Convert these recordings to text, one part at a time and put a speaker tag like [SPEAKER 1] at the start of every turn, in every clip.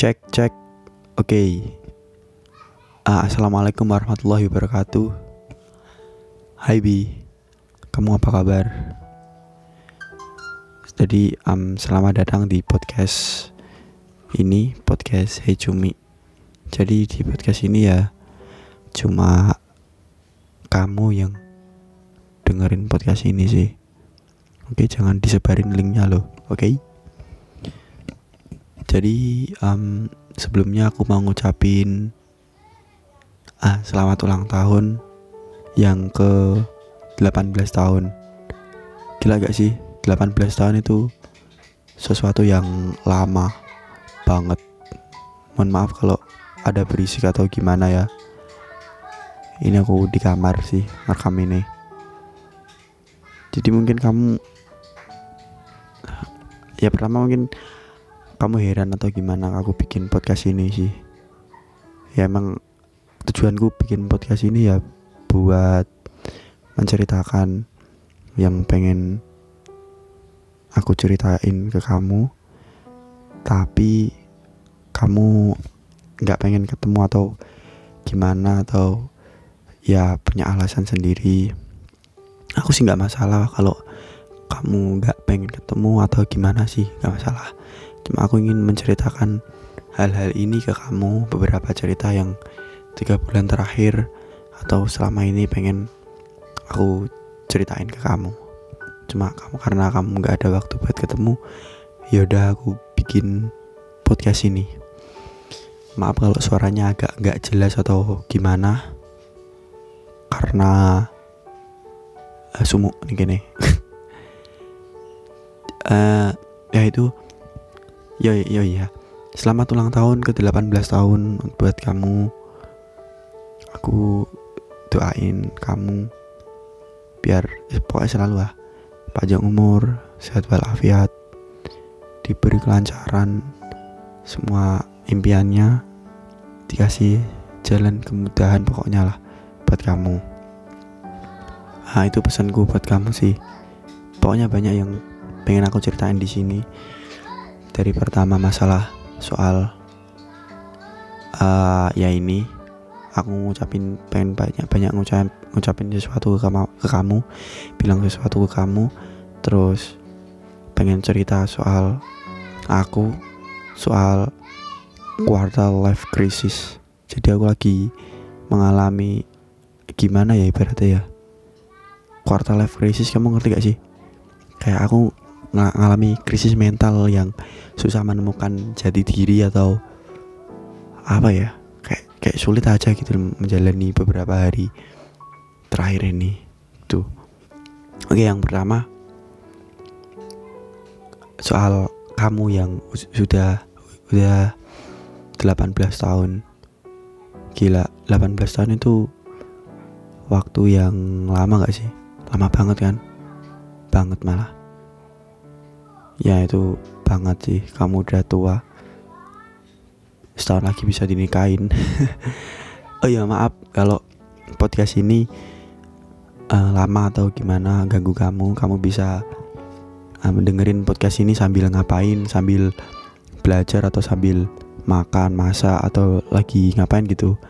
[SPEAKER 1] Cek cek. Oke. Ah, Assalamualaikum warahmatullahi wabarakatuh. Hai Bi. Kamu apa kabar? Jadi um, selamat datang di podcast ini podcast Hey Cumi. Jadi di podcast ini ya cuma kamu yang dengerin podcast ini sih. Oke, jangan disebarin linknya loh, oke? Jadi um, sebelumnya aku mau ngucapin ah selamat ulang tahun yang ke 18 tahun. Gila gak sih? 18 tahun itu sesuatu yang lama banget. Mohon maaf kalau ada berisik atau gimana ya. Ini aku di kamar sih rekam ini. Jadi mungkin kamu ya pertama mungkin kamu heran atau gimana aku bikin podcast ini sih. Ya emang tujuanku bikin podcast ini ya buat menceritakan yang pengen aku ceritain ke kamu. Tapi kamu nggak pengen ketemu atau gimana atau ya punya alasan sendiri. Aku sih nggak masalah kalau kamu nggak pengen ketemu atau gimana sih nggak masalah cuma aku ingin menceritakan hal-hal ini ke kamu beberapa cerita yang tiga bulan terakhir atau selama ini pengen aku ceritain ke kamu. Cuma kamu karena kamu nggak ada waktu buat ketemu yaudah aku bikin podcast ini. Maaf kalau suaranya agak nggak jelas atau gimana. Karena uh, sumuk nih gini. Uh, ya itu yo yo ya selamat ulang tahun ke 18 tahun buat kamu. Aku doain kamu biar eh, pokoknya selalu lah. Panjang umur sehat walafiat diberi kelancaran semua impiannya dikasih jalan kemudahan pokoknya lah buat kamu. Nah itu pesanku buat kamu sih. Pokoknya banyak yang pengen aku ceritain di sini dari pertama masalah soal uh, ya ini aku ngucapin pengen banyak banyak ngucap ngucapin sesuatu ke kamu, ke kamu bilang sesuatu ke kamu terus pengen cerita soal aku soal quarter life crisis. Jadi aku lagi mengalami gimana ya ibaratnya ya? Quarter life crisis kamu ngerti gak sih? Kayak aku ng ngalami krisis mental yang susah menemukan jati diri atau apa ya kayak kayak sulit aja gitu menjalani beberapa hari terakhir ini tuh oke yang pertama soal kamu yang sudah udah 18 tahun. Gila 18 tahun itu waktu yang lama gak sih? Lama banget kan? Banget malah ya itu banget sih. Kamu udah tua. Setahun lagi bisa dinikahin. Oh ya maaf. Kalau podcast ini uh, lama atau gimana ganggu kamu kamu bisa uh, mendengerin podcast ini sambil ngapain sambil belajar atau sambil makan masak atau lagi ngapain gitu.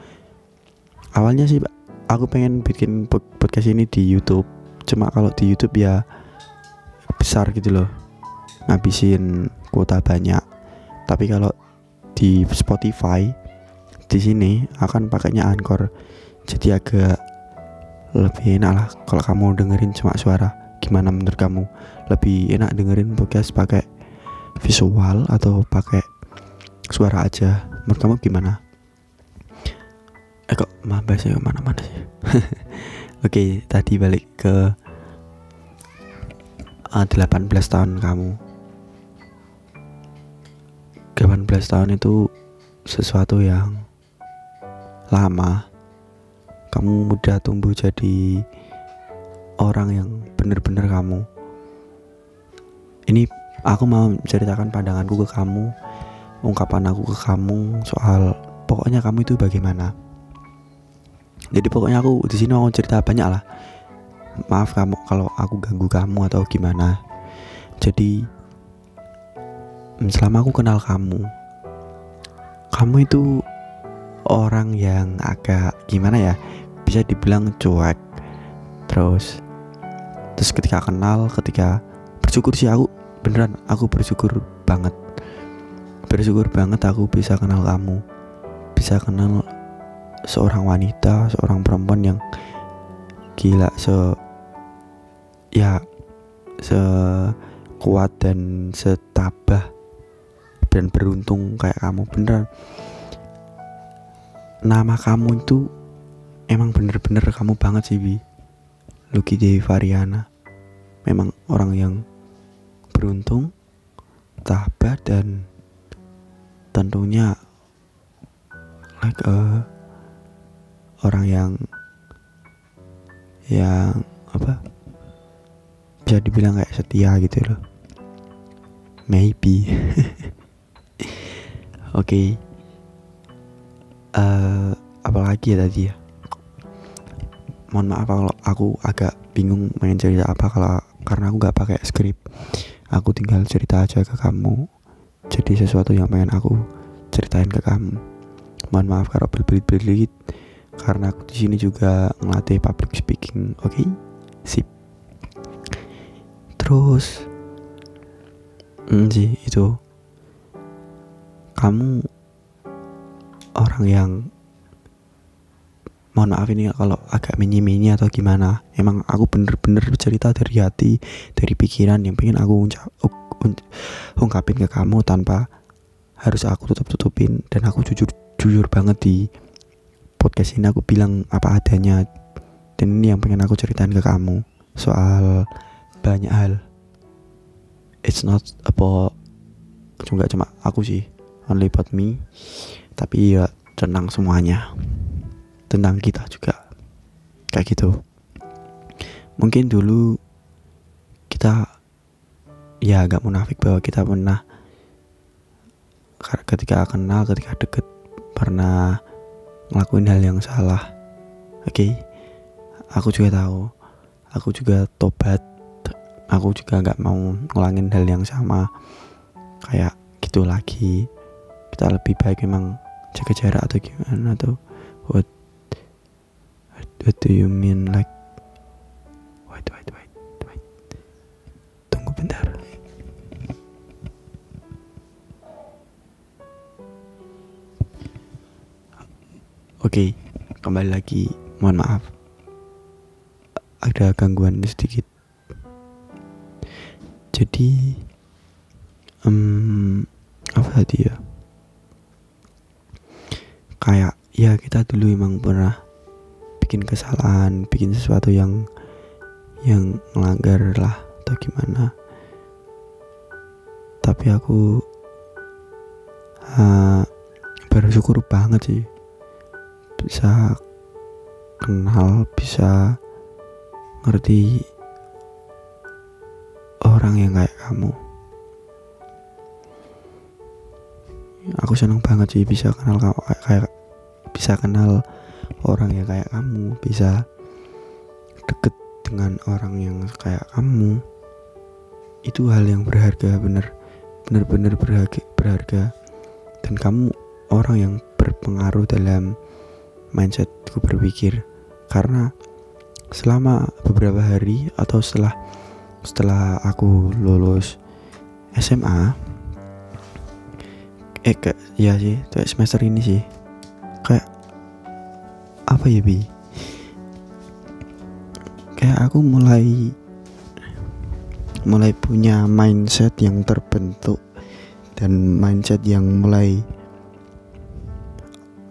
[SPEAKER 1] Awalnya sih aku pengen bikin podcast ini di YouTube. Cuma kalau di YouTube ya besar gitu loh ngabisin kuota banyak. Tapi kalau di Spotify di sini akan pakainya Anchor. Jadi agak lebih enak lah kalau kamu dengerin cuma suara. Gimana menurut kamu? Lebih enak dengerin podcast pakai visual atau pakai suara aja? Menurut kamu gimana? Eh kok mah bahasnya mana-mana sih? Oke okay, tadi balik ke uh, 18 tahun kamu 18 tahun itu sesuatu yang lama. Kamu mudah tumbuh jadi orang yang bener-bener kamu. Ini aku mau menceritakan pandanganku ke kamu ungkapan aku ke kamu soal pokoknya kamu itu bagaimana. Jadi pokoknya aku di sini mau cerita banyak lah. Maaf kamu kalau aku ganggu kamu atau gimana. Jadi selama aku kenal kamu kamu itu orang yang agak gimana ya bisa dibilang cuek. Terus terus ketika kenal ketika bersyukur sih aku beneran aku bersyukur banget. Bersyukur banget aku bisa kenal kamu bisa kenal seorang wanita seorang perempuan yang gila se ya se kuat dan setabah dan beruntung kayak kamu beneran. Nama kamu itu emang bener-bener kamu banget sih Bi. Lucky Dewi Variana. Memang orang yang beruntung tabah dan tentunya like uh, orang yang yang apa bisa dibilang kayak setia gitu loh. Maybe oke. Okay. uh, apalagi ya tadi ya? Mohon maaf kalau aku agak bingung main cerita apa kalau karena aku gak pakai skrip. Aku tinggal cerita aja ke kamu. Jadi sesuatu yang pengen aku ceritain ke kamu. Mohon maaf kalau berbelit-belit karena aku di sini juga ngelatih public speaking. Oke? Okay? sip. Terus hmm, sih itu kamu orang yang mohon maaf ini kalau agak mini-mini atau gimana emang aku bener-bener cerita dari hati dari pikiran yang pengen aku uncap, ungkapin ke kamu tanpa harus aku tutup-tutupin. Dan aku jujur jujur banget di podcast ini aku bilang apa adanya. Dan ini yang pengen aku ceritain ke kamu. Soal banyak hal. It's not about cuma cuma aku sih only about me tapi ya tentang semuanya. Tentang kita juga. Kayak gitu. Mungkin dulu kita ya agak munafik bahwa kita pernah ketika kenal ketika deket pernah ngelakuin hal yang salah. Oke? Okay? aku juga tahu. Aku juga tobat. Aku juga nggak mau ngulangin hal yang sama. Kayak gitu lagi kita lebih baik memang jaga jarak atau gimana atau what what do you mean like wait wait wait wait. Tunggu bentar. Oke okay, kembali lagi. Mohon maaf. Ada gangguan sedikit. Jadi um, apa tadi ya kayak ya kita dulu emang pernah bikin kesalahan bikin sesuatu yang yang melanggar lah atau gimana. Tapi aku uh, bersyukur banget sih bisa kenal bisa ngerti orang yang kayak kamu aku senang banget sih bisa kenal kayak, kayak bisa kenal orang yang kayak kamu bisa deket dengan orang yang kayak kamu. Itu hal yang berharga bener bener bener berharga. Berharga dan kamu orang yang berpengaruh dalam mindsetku berpikir. Karena selama beberapa hari atau setelah setelah aku lulus SMA eh kayak ya sih kayak semester ini sih. Kayak apa ya bi? Kayak aku mulai mulai punya mindset yang terbentuk dan mindset yang mulai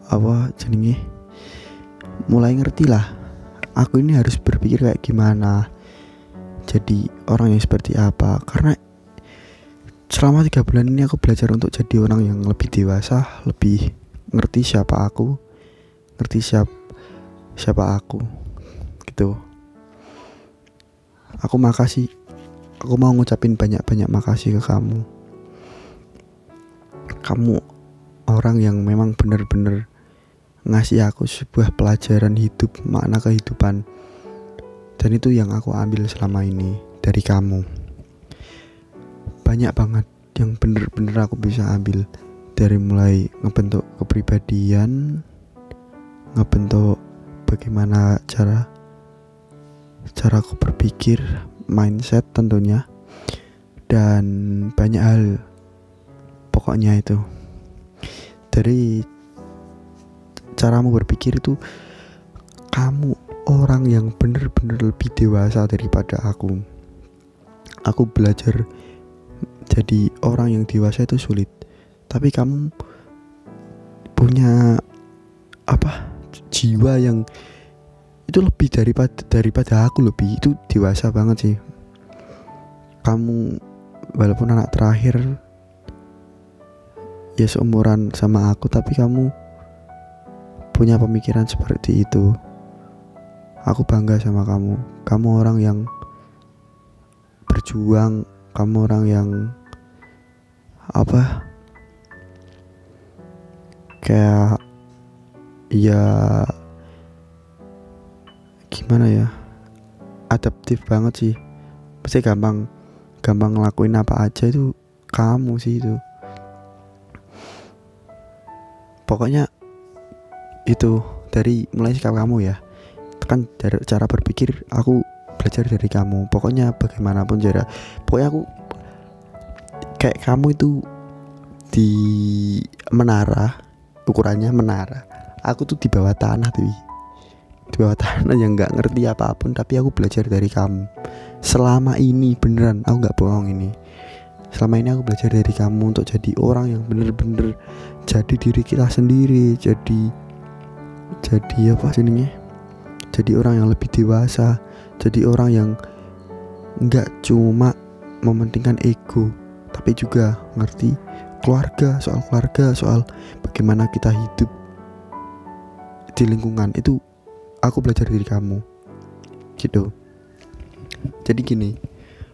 [SPEAKER 1] apa jadinya mulai ngerti lah aku ini harus berpikir kayak gimana jadi orang yang seperti apa. Karena selama tiga bulan ini aku belajar untuk jadi orang yang lebih dewasa lebih ngerti siapa aku ngerti siap siapa aku gitu. Aku makasih aku mau ngucapin banyak-banyak makasih ke kamu. Kamu orang yang memang bener-bener ngasih aku sebuah pelajaran hidup makna kehidupan. Dan itu yang aku ambil selama ini dari kamu. Banyak banget yang bener-bener aku bisa ambil. Dari mulai ngebentuk kepribadian ngebentuk bagaimana cara cara aku berpikir mindset tentunya dan banyak hal pokoknya itu. Dari caramu berpikir itu kamu orang yang bener-bener lebih dewasa daripada aku. Aku belajar jadi orang yang dewasa itu sulit. Tapi kamu punya apa jiwa yang itu lebih daripada daripada aku lebih itu dewasa banget sih. Kamu walaupun anak terakhir ya seumuran sama aku tapi kamu punya pemikiran seperti itu. Aku bangga sama kamu. Kamu orang yang berjuang kamu orang yang apa? Kayak ya gimana ya? Adaptif banget sih. Pasti gampang gampang ngelakuin apa aja itu kamu sih itu. Pokoknya itu dari mulai sikap kamu ya. Kan cara berpikir aku belajar dari kamu. Pokoknya bagaimanapun cara pokoknya aku kayak kamu itu di menara ukurannya menara. Aku tuh di bawah tanah tuh di bawah tanah yang nggak ngerti apa pun tapi aku belajar dari kamu. Selama ini beneran aku nggak bohong ini. Selama ini aku belajar dari kamu untuk jadi orang yang bener-bener jadi diri kita sendiri jadi jadi apa sih jadi orang yang lebih dewasa jadi orang yang nggak cuma mementingkan ego tapi juga ngerti keluarga, soal keluarga, soal bagaimana kita hidup di lingkungan itu aku belajar dari kamu. Gitu. Jadi gini,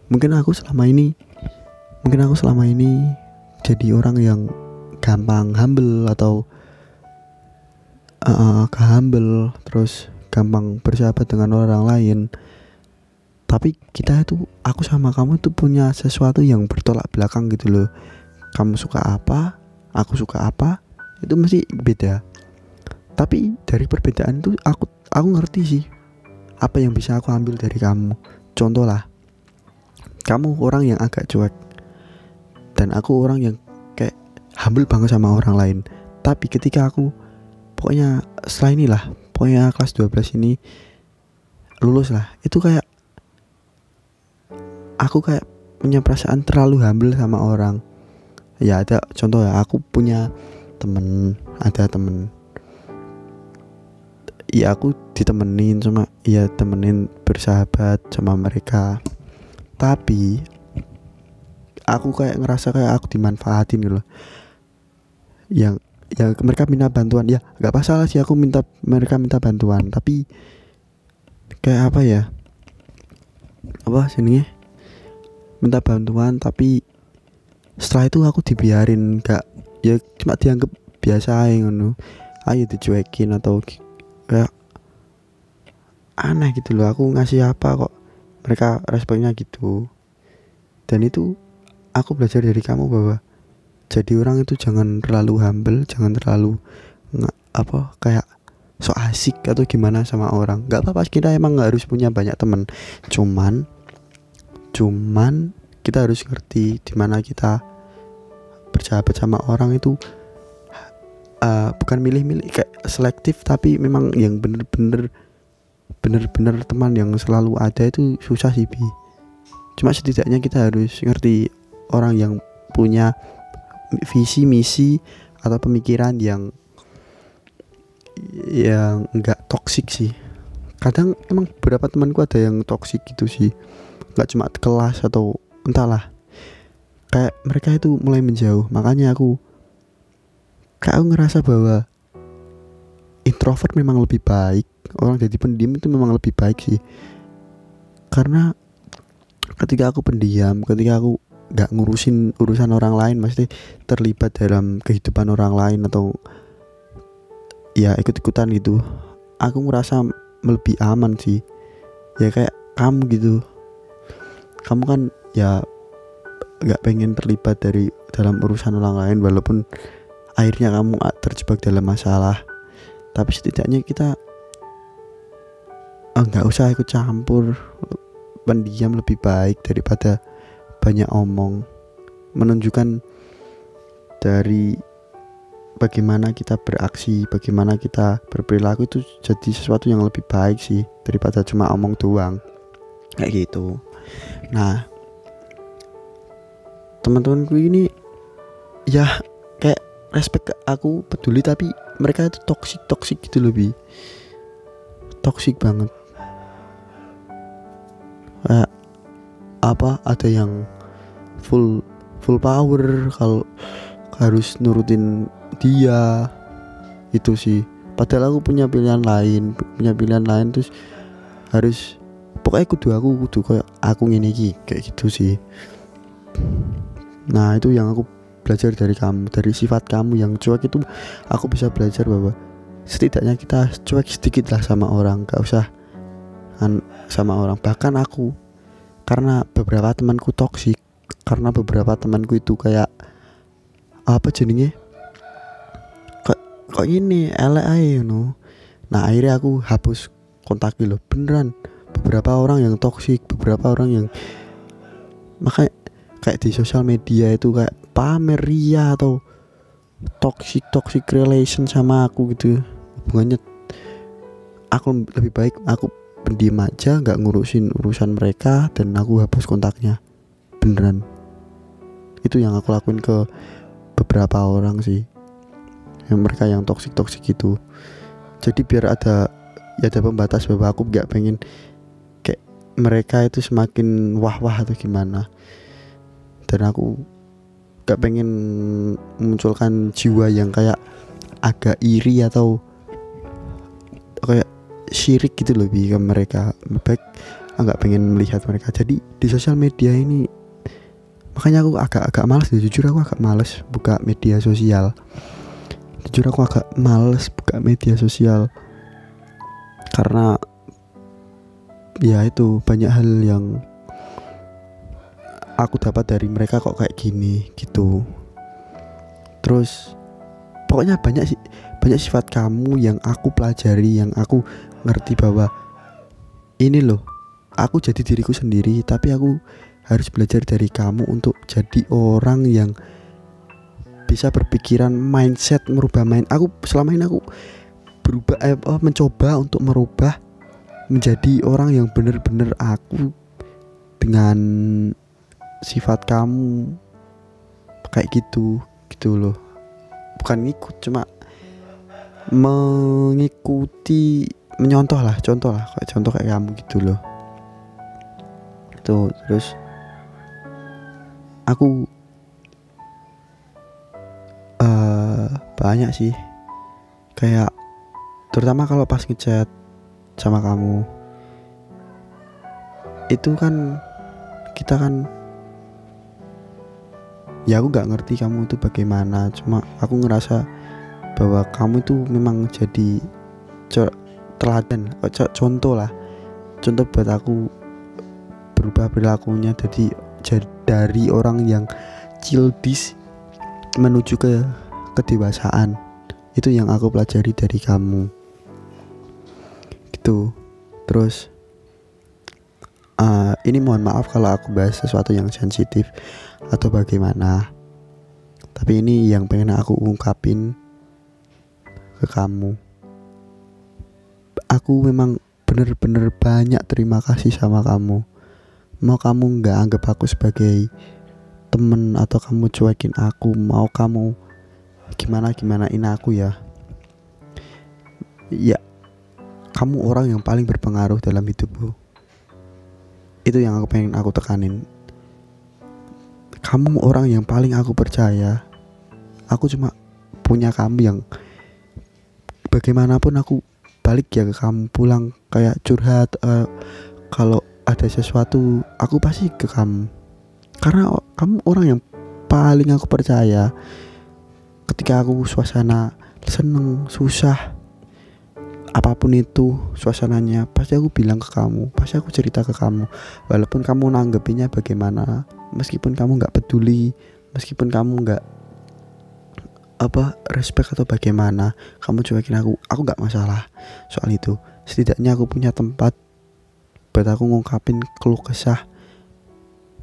[SPEAKER 1] mungkin aku selama ini mungkin aku selama ini jadi orang yang gampang humble atau uh, humble terus gampang bersahabat dengan orang lain tapi kita itu aku sama kamu itu punya sesuatu yang bertolak belakang gitu loh. Kamu suka apa aku suka apa itu mesti beda. Tapi dari perbedaan itu aku aku ngerti sih apa yang bisa aku ambil dari kamu. Contoh lah kamu orang yang agak cuek. Dan aku orang yang kayak humble banget sama orang lain. Tapi ketika aku pokoknya setelah inilah pokoknya kelas 12 ini lulus lah itu kayak aku kayak punya perasaan terlalu humble sama orang. Ya ada contoh ya aku punya temen ada temen. Ya aku ditemenin sama ya temenin bersahabat sama mereka. Tapi aku kayak ngerasa kayak aku dimanfaatin gitu loh. Yang ya mereka minta bantuan ya nggak masalah sih aku minta mereka minta bantuan. Tapi kayak apa ya? Apa sini minta bantuan tapi setelah itu aku dibiarin gak ya cuma dianggap biasa aja ngono. Ayo dicuekin atau kayak aneh gitu loh aku ngasih apa kok mereka responnya gitu. Dan itu aku belajar dari kamu bahwa jadi orang itu jangan terlalu humble jangan terlalu nggak apa kayak so asik atau gimana sama orang. Nggak apa-apa kita emang nggak harus punya banyak teman. Cuman cuman kita harus ngerti di mana kita bersahabat sama orang itu uh, bukan milih-milih kayak selektif tapi memang yang bener-bener bener-bener teman yang selalu ada itu susah sih bi. Cuma setidaknya kita harus ngerti orang yang punya visi misi atau pemikiran yang yang enggak toksik sih. Kadang emang beberapa temanku ada yang toksik gitu sih nggak cuma kelas atau entahlah. Kayak mereka itu mulai menjauh makanya aku kayak aku ngerasa bahwa introvert memang lebih baik. Orang jadi pendiam itu memang lebih baik sih. Karena ketika aku pendiam ketika aku nggak ngurusin urusan orang lain pasti terlibat dalam kehidupan orang lain atau ya ikut-ikutan gitu aku ngerasa lebih aman sih. Ya kayak kamu gitu kamu kan ya nggak pengen terlibat dari dalam urusan orang lain walaupun
[SPEAKER 2] akhirnya kamu terjebak dalam masalah tapi setidaknya kita nggak oh, usah ikut campur pendiam lebih baik daripada banyak omong menunjukkan dari bagaimana kita beraksi, bagaimana kita berperilaku itu jadi sesuatu yang lebih baik sih daripada cuma omong doang. Kayak gitu. Nah, teman-temanku ini ya kayak respect ke aku peduli tapi mereka itu toxic toxic gitu lebih toxic banget. Kayak apa ada yang full full power kalau harus nurutin dia. Itu sih. Padahal aku punya pilihan lain punya pilihan lain terus harus pokoknya kudu aku kudu kayak aku ngene iki kayak gitu sih. Nah itu yang aku belajar dari kamu dari sifat kamu yang cuek itu aku bisa belajar bahwa setidaknya kita cuek sedikit lah sama orang gak usah sama orang. Bahkan aku karena beberapa temanku toksik karena beberapa temanku itu kayak apa jadinya kok kok ini elek aja you nah akhirnya aku hapus kontak lo beneran beberapa orang yang toksik beberapa orang yang makanya kayak di sosial media itu kayak pamer ria atau toxic toxic relation sama aku gitu. Hubungannya aku lebih baik aku pendiam aja nggak ngurusin urusan mereka dan aku hapus kontaknya. Beneran. Itu yang aku lakuin ke beberapa orang sih. Yang mereka yang toksik toksik itu jadi biar ada ya ada pembatas bahwa aku nggak pengen mereka itu semakin wah wah atau gimana. Dan aku gak pengen memunculkan jiwa yang kayak agak iri atau kayak syirik gitu lebih ke mereka. Baik agak pengen melihat mereka. Jadi di sosial media ini makanya aku agak-agak males ya jujur aku agak males buka media sosial. Jujur aku agak males buka media sosial. Karena ya itu banyak hal yang aku dapat dari mereka kok kayak gini gitu. Terus pokoknya banyak sih banyak sifat kamu yang aku pelajari yang aku ngerti bahwa ini loh aku jadi diriku sendiri tapi aku harus belajar dari kamu untuk jadi orang yang bisa berpikiran mindset merubah main. Aku selama ini aku berubah eh, mencoba untuk merubah menjadi orang yang benar-benar aku dengan sifat kamu. Kayak gitu gitu loh. Bukan ngikut cuma mengikuti menyontoh lah contoh lah kayak contoh kayak kamu gitu loh. Itu terus aku uh, banyak sih. Kayak terutama kalau pas ngechat sama kamu. Itu kan kita kan ya aku nggak ngerti kamu itu bagaimana. Cuma aku ngerasa bahwa kamu itu memang jadi teladan contoh lah. Contoh buat aku berubah perilakunya jadi dari orang yang childish menuju ke kedewasaan. Itu yang aku pelajari dari kamu gitu. Terus uh, ini mohon maaf kalau aku bahas sesuatu yang sensitif atau bagaimana. Tapi ini yang pengen aku ungkapin ke kamu. Aku memang bener-bener banyak terima kasih sama kamu. Mau kamu nggak anggap aku sebagai temen atau kamu cuekin aku mau kamu gimana gimana ini aku ya? Ya kamu orang yang paling berpengaruh dalam hidupku. Itu yang aku pengen aku tekanin. Kamu orang yang paling aku percaya. Aku cuma punya kamu yang bagaimanapun aku balik ya ke kamu pulang kayak curhat uh, kalau ada sesuatu aku pasti ke kamu. Karena kamu orang yang paling aku percaya. Ketika aku suasana seneng susah apa pun itu suasananya pasti aku bilang ke kamu pasti aku cerita ke kamu. Walaupun kamu nanggepinnya bagaimana meskipun kamu nggak peduli meskipun kamu nggak
[SPEAKER 1] apa respect atau bagaimana kamu cuekin aku aku nggak masalah soal itu. Setidaknya aku punya tempat buat aku ngungkapin keluh kesah.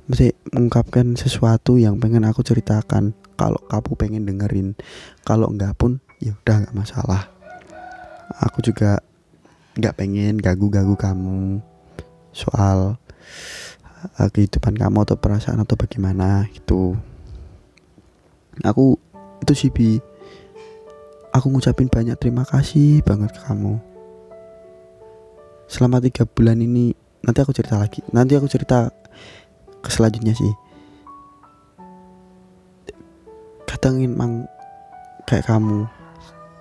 [SPEAKER 1] Mesti mengungkapkan sesuatu yang pengen aku ceritakan. Kalau kamu pengen dengerin kalau enggak pun ya udah nggak masalah aku juga nggak pengen gagu-gagu kamu soal uh, kehidupan kamu atau perasaan atau bagaimana gitu. Aku itu sih bi. Aku ngucapin banyak terima kasih banget ke kamu. Selama tiga bulan ini nanti aku cerita lagi. Nanti aku cerita ke selanjutnya sih. Kadang emang kayak kamu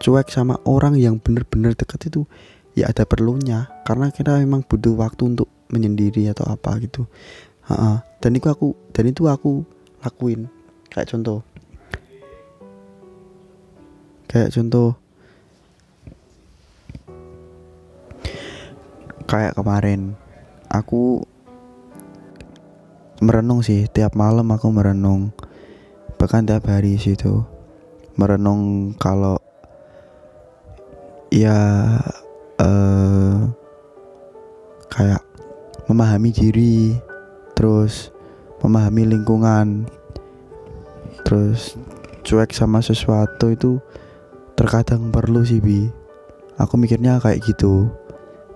[SPEAKER 1] cuek sama orang yang bener-bener deket itu ya ada perlunya. Karena kita memang butuh waktu untuk menyendiri atau apa gitu. Ha -ha. dan itu aku dan itu aku lakuin. Kayak contoh. Kayak contoh. Kayak kemarin. Aku merenung sih. Tiap malam aku merenung. Bahkan tiap hari sih itu. Merenung kalau ya uh, kayak memahami diri terus memahami lingkungan terus cuek sama sesuatu itu terkadang perlu sih bi. Aku mikirnya kayak gitu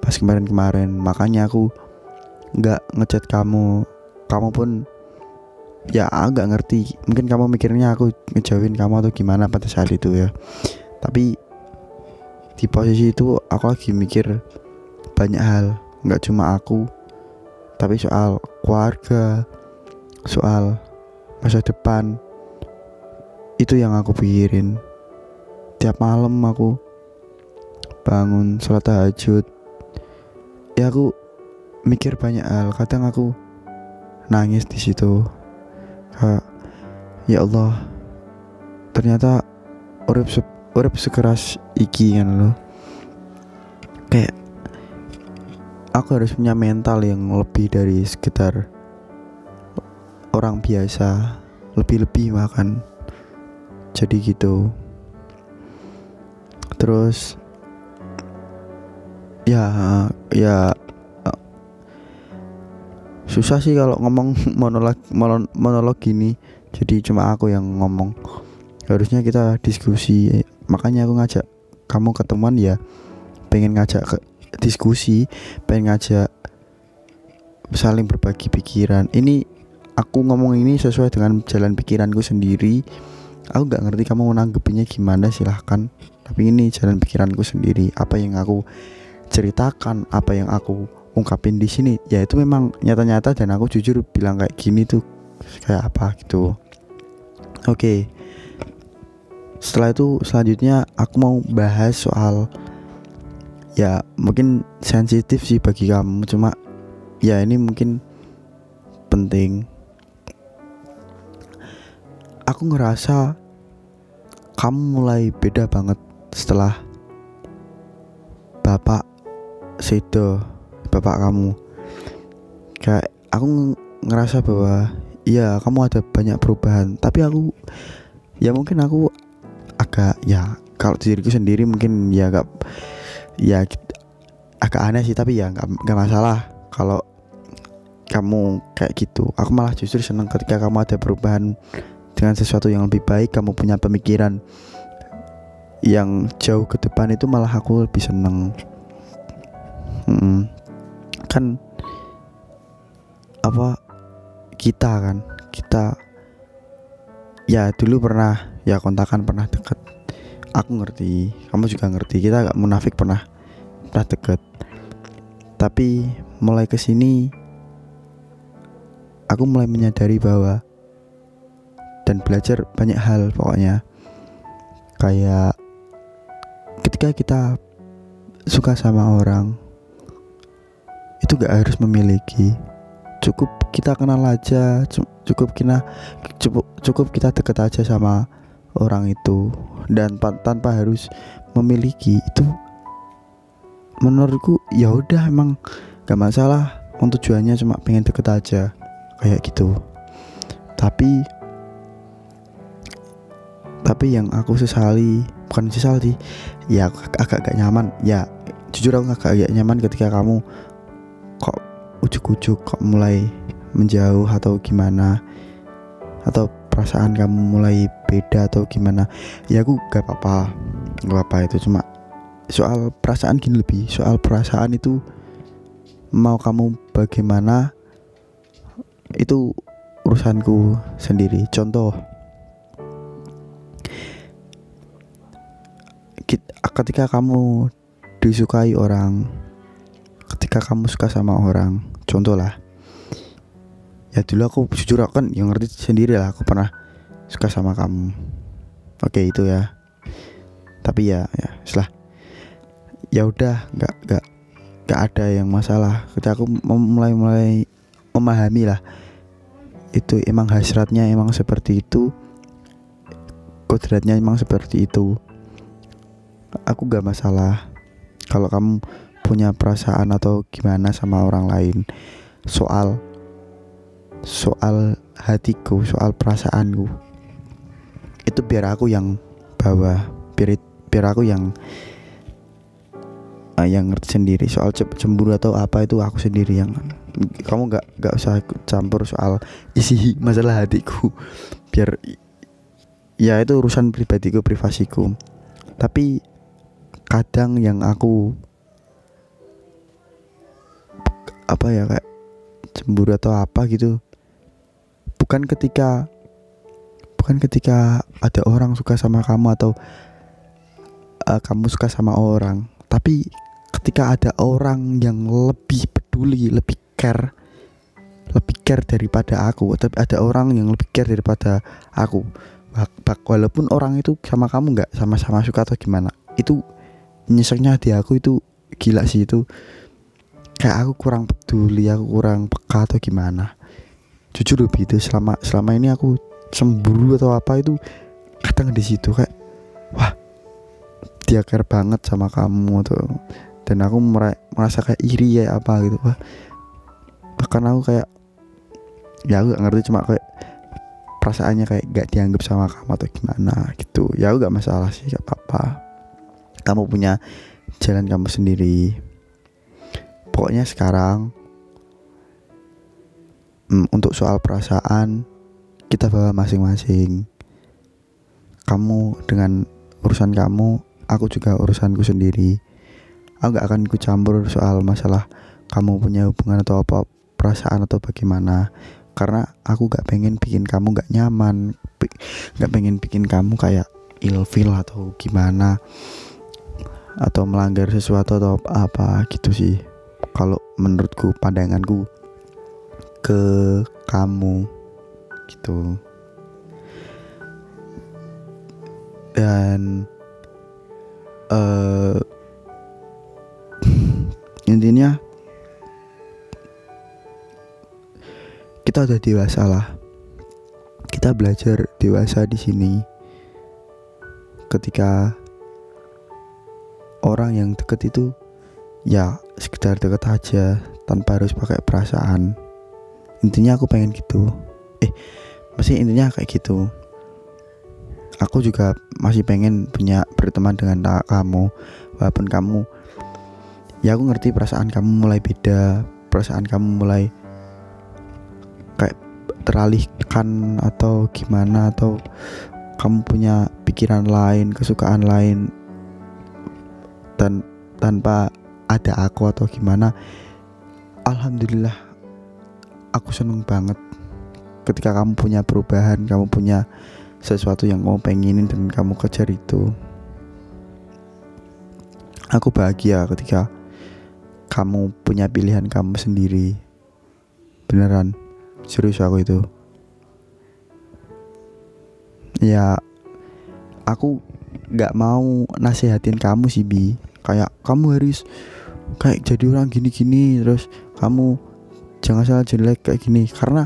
[SPEAKER 1] pas kemarin-kemarin. Makanya aku nggak ngechat kamu. Kamu pun ya agak ngerti. Mungkin kamu mikirnya aku ngejauhin kamu atau gimana pada saat itu ya. Tapi di posisi itu aku lagi mikir banyak hal nggak cuma aku tapi soal keluarga soal masa depan. Itu yang aku pikirin. Tiap malam aku bangun sholat tahajud. Ya aku mikir banyak hal. Kadang aku nangis di situ. Ya Allah ternyata urip urip sekeras iki kan lo kayak aku harus punya mental yang lebih dari sekitar orang biasa. Lebih-lebih makan jadi gitu. Terus ya ya susah sih kalau ngomong monolog monolog gini. Jadi cuma aku yang ngomong. Harusnya kita diskusi makanya aku ngajak kamu ketemuan ya. Pengen ngajak ke diskusi pengen ngajak saling berbagi pikiran. Ini aku ngomong ini sesuai dengan jalan pikiranku sendiri. Aku nggak ngerti kamu menanggapinya gimana silahkan. Tapi ini jalan pikiranku sendiri. Apa yang aku ceritakan apa yang aku ungkapin di sini ya itu memang nyata-nyata dan aku jujur bilang kayak gini tuh kayak apa gitu. Oke. okay. Setelah itu selanjutnya aku mau bahas soal ya mungkin sensitif sih bagi kamu. Cuma ya ini mungkin penting. Aku ngerasa kamu mulai beda banget setelah bapak sedo bapak kamu. Kayak aku ngerasa bahwa iya kamu ada banyak perubahan. Tapi aku ya mungkin aku agak ya kalau diriku sendiri mungkin ya agak ya agak aneh sih tapi ya nggak masalah. Kalau kamu kayak gitu aku malah justru senang ketika kamu ada perubahan dengan sesuatu yang lebih baik kamu punya pemikiran yang jauh ke depan itu malah aku lebih seneng. Hmm, kan apa kita kan kita ya dulu pernah ya kontakan pernah deket. Aku ngerti kamu juga ngerti. Kita gak munafik pernah pernah deket. Tapi mulai ke sini aku mulai menyadari bahwa dan belajar banyak hal pokoknya. Kayak ketika kita suka sama orang itu gak harus memiliki. Cukup kita kenal aja cukup kita cukup cukup kita deket aja sama orang itu dan tanpa harus memiliki itu menurutku ya udah emang gak masalah. Untuk tujuannya cuma pengen deket aja kayak gitu. Tapi tapi yang aku sesali bukan sesal sih ya agak gak nyaman. Ya jujur aku agak gak nyaman ketika kamu kok ujuk-ujuk kok mulai menjauh atau gimana atau perasaan kamu mulai beda atau gimana ya aku gak apa-apa gak apa-apa itu. Cuma soal perasaan gini lebih soal perasaan itu mau kamu bagaimana itu urusanku sendiri. Contoh ketika kamu disukai orang ketika kamu suka sama orang contoh lah ya dulu aku jujur aku kan yang ngerti sendiri lah aku pernah suka sama kamu. Oke itu ya. Tapi ya ya setelah ya udah nggak nggak nggak ada yang masalah. Ketika aku mulai mulai memahami lah. Itu emang hasratnya emang seperti itu. Kodratnya emang seperti itu. Aku gak masalah. Kalau kamu punya perasaan atau gimana sama orang lain soal soal hatiku soal perasaanku itu biar aku yang bawa biar biar aku yang uh, yang ngerti sendiri soal cemburu atau apa itu aku sendiri yang kamu gak gak usah campur soal isi masalah hatiku. Biar ya itu urusan pribadiku privasiku. Tapi kadang yang aku apa ya kayak cemburu atau apa gitu bukan ketika bukan ketika ada orang suka sama kamu atau uh, kamu suka sama orang tapi ketika ada orang yang lebih peduli lebih care lebih care daripada aku tapi ada orang yang lebih care daripada aku. Walaupun orang itu sama kamu nggak sama-sama suka atau gimana itu nyeseknya di aku itu gila sih itu kayak aku kurang peduli aku kurang peka atau gimana. Jujur lebih itu selama selama ini aku cemburu atau apa itu kadang di situ kayak wah dia care banget sama kamu tuh dan aku merasa kayak iri ya apa gitu. Wah bahkan aku kayak ya aku gak ngerti cuma kayak perasaannya kayak gak dianggap sama kamu atau gimana gitu. Ya aku gak masalah sih gak apa-apa. Kamu punya jalan kamu sendiri. Pokoknya sekarang hmm, untuk soal perasaan kita bawa masing-masing. Kamu dengan urusan kamu aku juga urusanku sendiri. Aku gak akan ikut campur soal masalah kamu punya hubungan atau apa perasaan atau bagaimana. Karena aku gak pengen bikin kamu gak nyaman gak pengen bikin kamu kayak ilfil atau gimana. Atau melanggar sesuatu atau apa gitu sih. Kalau menurutku pandanganku ke kamu gitu. Dan uh, intinya kita udah dewasa lah. Kita belajar dewasa di sini. Ketika orang yang deket itu ya sekedar deket aja tanpa harus pakai perasaan. Intinya aku pengen gitu eh masih intinya kayak gitu. Aku juga masih pengen punya berteman dengan kamu. Walaupun kamu ya aku ngerti perasaan kamu mulai beda. Perasaan kamu mulai kayak teralihkan atau gimana atau kamu punya pikiran lain kesukaan lain dan tanpa ada aku atau gimana alhamdulillah aku seneng banget ketika kamu punya perubahan kamu punya sesuatu yang kamu pengenin dan kamu kejar itu aku bahagia ketika kamu punya pilihan kamu sendiri. Beneran serius aku itu. Ya aku nggak mau nasihatin kamu sih bi. Kayak kamu harus kayak jadi orang gini-gini terus kamu jangan salah jelek kayak gini. Karena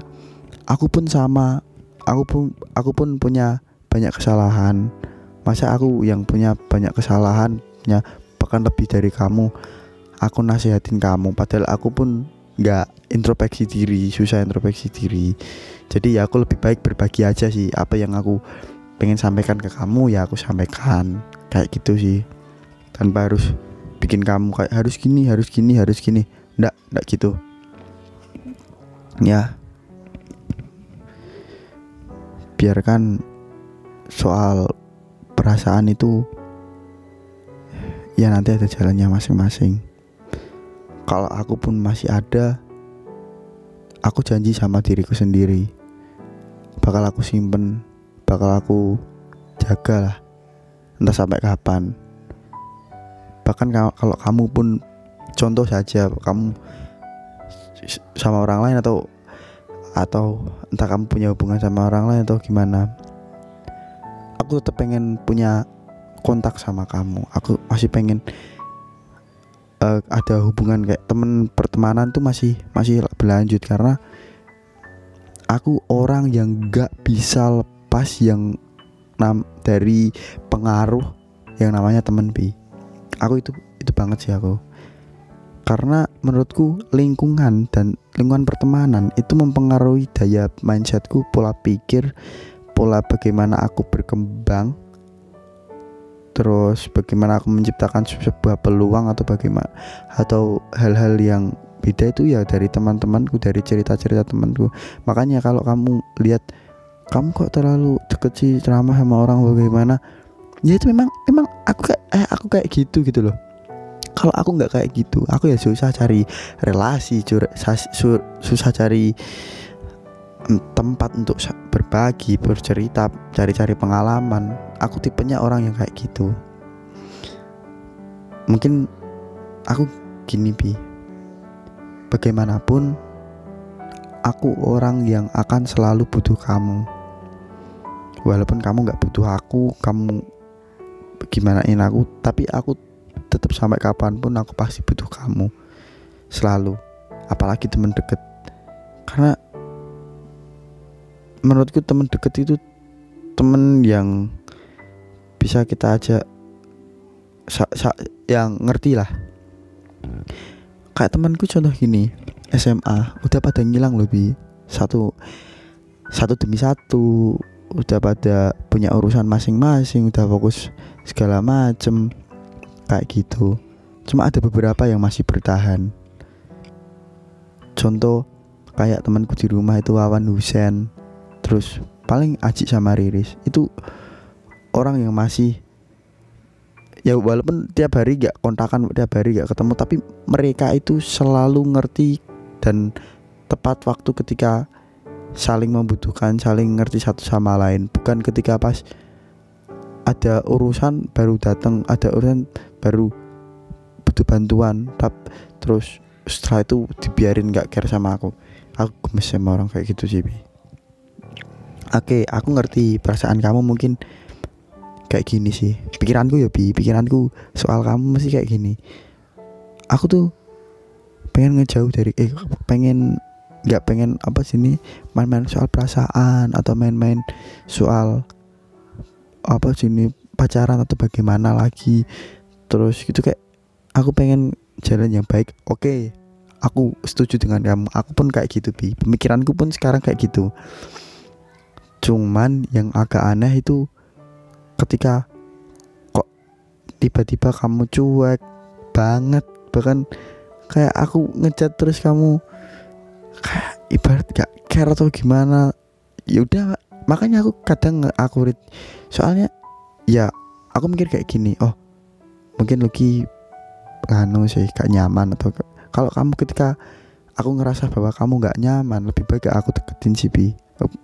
[SPEAKER 1] aku pun sama. Aku pun aku pun punya banyak kesalahan. Masa aku yang punya banyak kesalahan punya bahkan lebih dari kamu aku nasihatin kamu. Padahal aku pun nggak introspeksi diri susah introspeksi diri. Jadi ya aku lebih baik berbagi aja sih apa yang aku pengen sampaikan ke kamu ya aku sampaikan. Kayak gitu sih. Tanpa harus bikin kamu kayak harus gini harus gini harus gini. Ndak ndak gitu. Ya biarkan soal perasaan itu ya nanti ada jalannya masing-masing. Kalau aku pun masih ada aku janji sama diriku sendiri. Bakal aku simpen bakal aku jaga lah. Entah sampai kapan. Bahkan kalau kamu pun contoh saja kamu sama orang lain atau atau entah kamu punya hubungan sama orang lain atau gimana. Aku tetap pengen punya kontak sama kamu. Aku masih pengen uh, ada hubungan kayak temen pertemanan tuh masih masih berlanjut. Karena aku orang yang gak bisa lepas yang nam dari pengaruh yang namanya temen bi. Aku itu itu banget sih aku. Karena menurutku lingkungan dan lingkungan pertemanan itu mempengaruhi daya mindsetku pola pikir pola bagaimana aku berkembang terus bagaimana aku menciptakan sebuah peluang atau bagaimana atau hal-hal yang beda itu ya dari teman-temanku dari cerita-cerita temanku. Makanya kalau kamu lihat kamu kok terlalu deket sih ceramah sama orang bagaimana? Ya itu memang memang aku kayak eh aku kayak gitu gitu loh kalau aku nggak kayak gitu aku ya susah cari relasi susah, cari tempat untuk berbagi, bercerita, cari-cari pengalaman. Aku tipenya orang yang kayak gitu. Mungkin aku gini bi. Bagaimanapun aku orang yang akan selalu butuh kamu. Walaupun kamu nggak butuh aku, kamu gimana ini aku, tapi aku tetap sampai kapan pun aku pasti butuh kamu. Selalu. Apalagi teman deket. Karena menurutku teman deket itu temen yang bisa kita ajak sa, sa, yang ngerti lah kayak temanku contoh gini SMA udah pada ngilang lebih satu satu demi satu udah pada punya urusan masing-masing udah fokus segala macem kayak gitu. Cuma ada beberapa yang masih bertahan. Contoh kayak temanku di rumah itu Wawan Husen. Terus paling Aji sama Riris. Itu orang yang masih ya walaupun tiap hari gak kontakan tiap hari gak ketemu tapi mereka itu selalu ngerti dan tepat waktu ketika saling membutuhkan saling ngerti satu sama lain. Bukan ketika pas ada urusan baru datang ada urusan baru butuh bantuan tapi terus setelah itu dibiarin gak care sama aku aku gemes sama orang kayak gitu sih Oke, okay, aku ngerti perasaan kamu mungkin kayak gini sih. Pikiranku ya bi, pikiranku soal kamu masih kayak gini. Aku tuh pengen ngejauh dari eh pengen nggak pengen apa sih ini main-main soal perasaan atau main-main soal apa sih ini pacaran atau bagaimana lagi terus gitu kayak aku pengen jalan yang baik. Oke okay, aku setuju dengan kamu. Aku pun kayak gitu bi. Pemikiranku pun sekarang kayak gitu. Cuman yang agak aneh itu ketika kok tiba-tiba kamu cuek banget bahkan kayak aku ngechat terus kamu kayak ibarat gak care atau gimana. Ya udah makanya aku kadang aku read soalnya ya aku mikir kayak gini oh mungkin Lucky anu sih gak nyaman atau kalau kamu ketika aku ngerasa bahwa kamu gak nyaman lebih baik aku deketin sih bi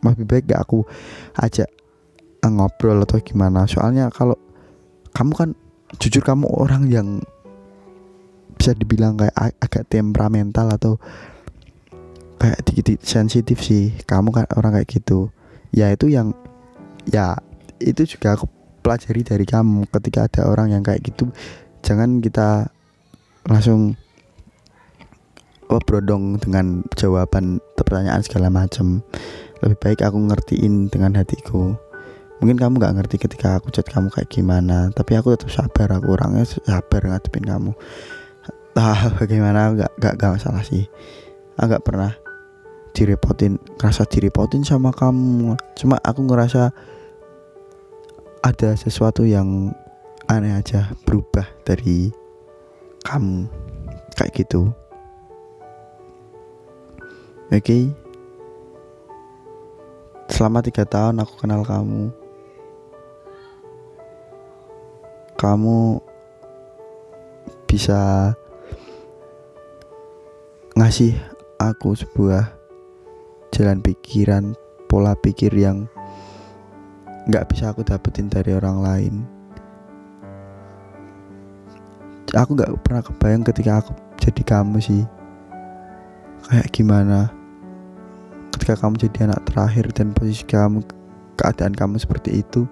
[SPEAKER 1] lebih baik gak aku ajak ngobrol atau gimana. Soalnya kalau kamu kan jujur kamu orang yang bisa dibilang kayak agak temperamental atau kayak dikit sensitif sih. Kamu kan orang kayak gitu. Ya itu yang ya itu juga aku pelajari dari kamu. Ketika ada orang yang kayak gitu jangan kita langsung oh, brodong dengan jawaban pertanyaan segala macam lebih baik aku ngertiin dengan hatiku. Mungkin kamu gak ngerti ketika aku chat kamu kayak gimana tapi aku tetap sabar. Aku orangnya sabar ngadepin kamu. Ah bagaimana? Gak, gak, gak masalah sih. Agak pernah direpotin. Ngerasa direpotin sama kamu. Cuma aku ngerasa ada sesuatu yang aneh aja berubah dari kamu. Kayak gitu. Oke? Okay? selama tiga tahun aku kenal kamu. Kamu bisa ngasih aku sebuah jalan pikiran pola pikir yang nggak bisa aku dapetin dari orang lain. Aku nggak pernah kebayang ketika aku jadi kamu sih. Kayak gimana? Ketika kamu jadi anak terakhir dan posisi kamu keadaan kamu seperti itu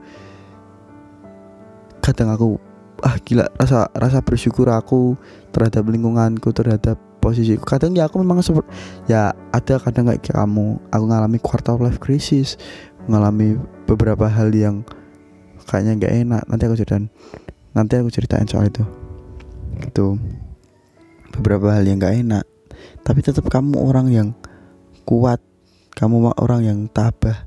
[SPEAKER 1] kadang aku ah gila rasa rasa bersyukur aku terhadap lingkunganku terhadap posisiku. Kadang ya aku memang seperti ya ada kadang kayak kamu aku ngalami quarter life crisis mengalami beberapa hal yang kayaknya nggak enak. Nanti aku ceritain. Nanti aku ceritain soal itu. Itu beberapa hal yang nggak enak. Tapi tetap kamu orang yang kuat. Kamu orang yang tabah.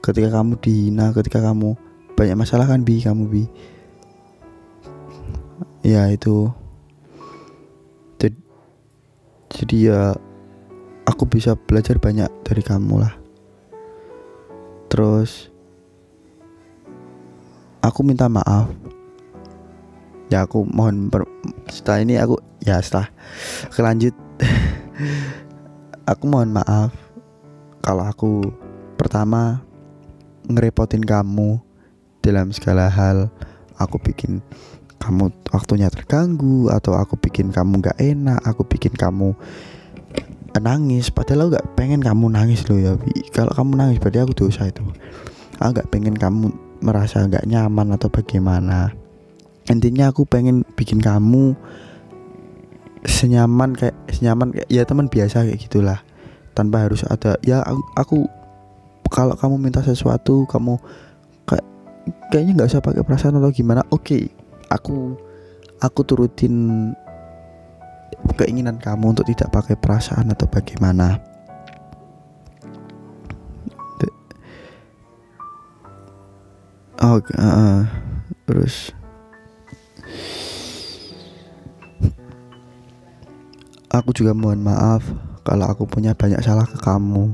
[SPEAKER 1] Ketika kamu dihina ketika kamu banyak masalah kan bi? Kamu bi? Ya itu. Jadi, jadi ya aku bisa belajar banyak dari kamu lah terus aku minta maaf. Ya aku mohon per, setelah ini aku ya setelah kelanjut aku mohon maaf kalau aku pertama ngerepotin kamu dalam segala hal. Aku bikin kamu waktunya terganggu atau aku bikin kamu gak enak aku bikin kamu nangis padahal aku gak pengen kamu nangis loh ya Bi. kalau kamu nangis berarti aku dosa itu. Aku gak pengen kamu merasa gak nyaman atau bagaimana. Intinya aku pengen bikin kamu senyaman kayak senyaman kayak ya teman biasa kayak gitulah. Tanpa harus ada ya aku, aku kalau kamu minta sesuatu kamu kayak kayaknya nggak usah pakai perasaan atau gimana oke. Okay, aku aku turutin keinginan kamu untuk tidak pakai perasaan atau bagaimana? Oh uh, terus. Aku juga mohon maaf kalau aku punya banyak salah ke kamu.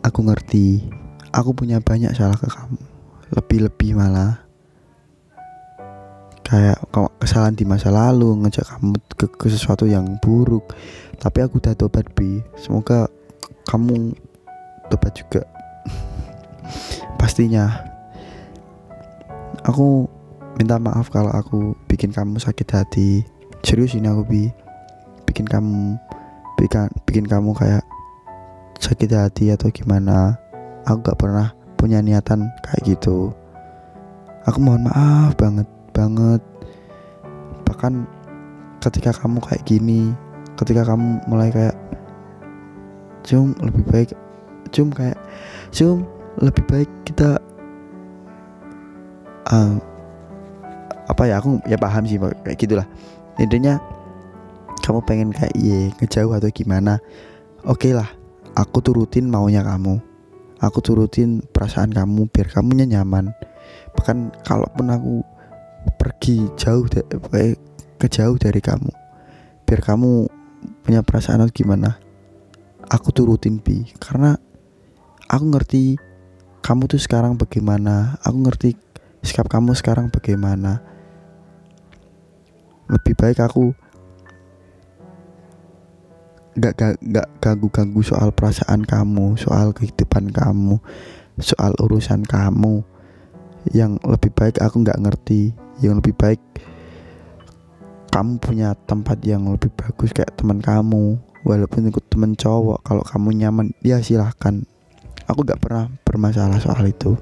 [SPEAKER 1] Aku ngerti. Aku punya banyak salah ke kamu. Lebih-lebih malah kayak kesalahan di masa lalu ngejak kamu ke, ke sesuatu yang buruk. Tapi aku udah tobat bi. Semoga kamu tobat juga. Pastinya. Aku minta maaf kalau aku bikin kamu sakit hati. Serius ini aku bi. Bikin kamu bikin bikin kamu kayak sakit hati atau gimana. Aku gak pernah punya niatan kayak gitu. Aku mohon maaf banget banget. Bahkan ketika kamu kayak gini ketika kamu mulai kayak cum lebih baik cum kayak cum lebih baik kita uh, apa ya aku ya paham sih kayak gitulah. Intinya kamu pengen kayak iya ngejauh atau gimana oke okay lah aku turutin maunya kamu. Aku turutin perasaan kamu biar kamunya nyaman. Bahkan kalaupun aku pergi jauh dari ke jauh dari kamu. Biar kamu punya perasaan gimana aku turutin bi. Karena aku ngerti kamu tuh sekarang bagaimana aku ngerti sikap kamu sekarang bagaimana. Lebih baik aku gak, gak, gak ganggu-ganggu soal perasaan kamu soal kehidupan kamu soal urusan kamu. Yang lebih baik aku nggak ngerti yang lebih baik. Kamu punya tempat yang lebih bagus kayak teman kamu walaupun ikut teman cowok kalau kamu nyaman ya silahkan. Aku gak pernah bermasalah soal itu.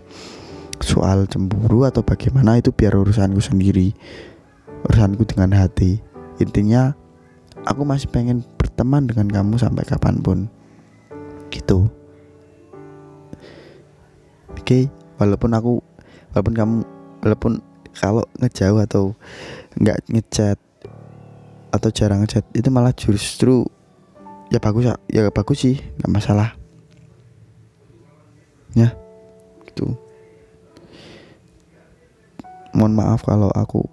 [SPEAKER 1] Soal cemburu atau bagaimana itu biar urusanku sendiri urusanku dengan hati. Intinya aku masih pengen berteman dengan kamu sampai kapan pun. Gitu. Oke okay? walaupun aku walaupun kamu walaupun kalau ngejauh atau nggak ngechat atau jarang ngechat itu malah justru ya bagus ya, bagus sih nggak masalah. Ya gitu. Mohon maaf kalau aku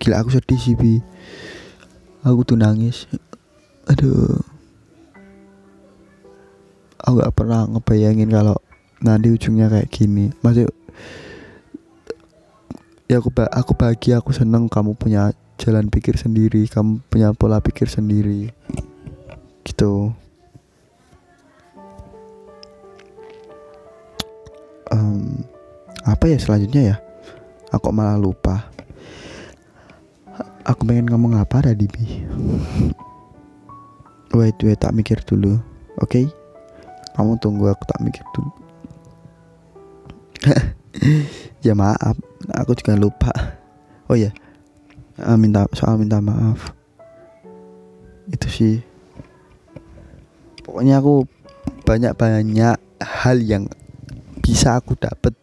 [SPEAKER 1] gila aku sedih sih bi. Aku tuh nangis. Aduh. Aku gak pernah ngebayangin kalau nanti ujungnya kayak gini. Maksud ya aku aku bahagia aku seneng kamu punya jalan pikir sendiri kamu punya pola pikir sendiri. Gitu. Um, apa ya selanjutnya ya? Aku malah lupa. Aku pengen ngomong apa tadi bi? Wait wait tak mikir dulu. Oke? Okay? kamu tunggu aku tak mikir dulu. Ya maaf aku juga lupa. Oh ya uh, minta soal minta maaf. Itu sih. Pokoknya aku banyak-banyak hal yang bisa aku dapat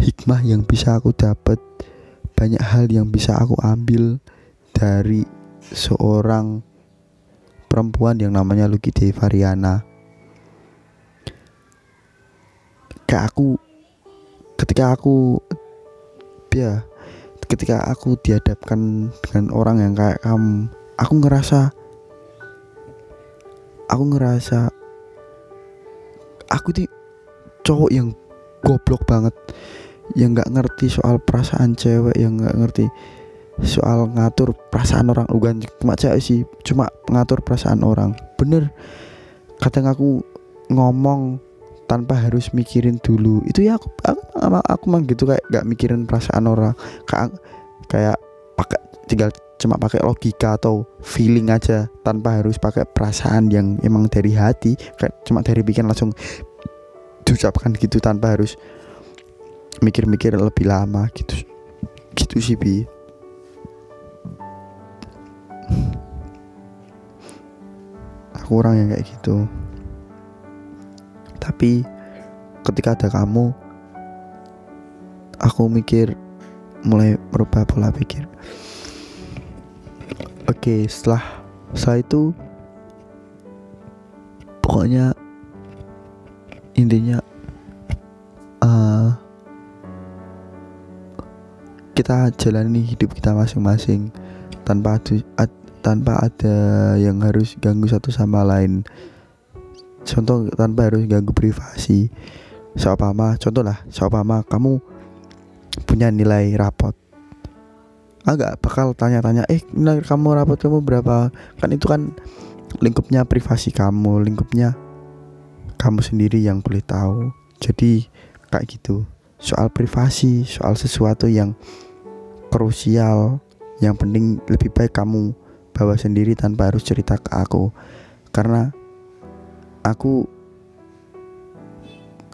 [SPEAKER 1] hikmah yang bisa aku dapat banyak hal yang bisa aku ambil dari seorang perempuan yang namanya Lucky Devariana kayak aku ketika aku ya ketika aku dihadapkan dengan orang yang kayak kamu aku ngerasa aku ngerasa aku tuh cowok yang goblok banget yang nggak ngerti soal perasaan cewek yang nggak ngerti soal ngatur perasaan orang. Bukan cuma cewek sih cuma ngatur perasaan orang. Bener kadang aku ngomong tanpa harus mikirin dulu. Itu ya aku aku, aku, aku emang gitu kayak gak mikirin perasaan orang. Kayak kayak pakai tinggal cuma pakai logika atau feeling aja tanpa harus pakai perasaan yang emang dari hati. Kayak cuma dari bikin langsung diucapkan gitu tanpa harus mikir-mikir lebih lama gitu. Gitu sih bi. Aku orang yang kayak gitu tapi ketika ada kamu aku mikir mulai merubah pola pikir. Oke setelah setelah itu pokoknya intinya uh, kita jalani hidup kita masing-masing tanpa ada, ad, tanpa ada yang harus ganggu satu sama lain contoh tanpa harus ganggu privasi. Seumpama contoh lah seumpama kamu punya nilai rapot. Agak bakal tanya-tanya eh nilai kamu rapot kamu berapa? Kan itu kan lingkupnya privasi kamu lingkupnya kamu sendiri yang boleh tahu. Jadi kayak gitu. Soal privasi soal sesuatu yang krusial yang penting lebih baik kamu bawa sendiri tanpa harus cerita ke aku. Karena aku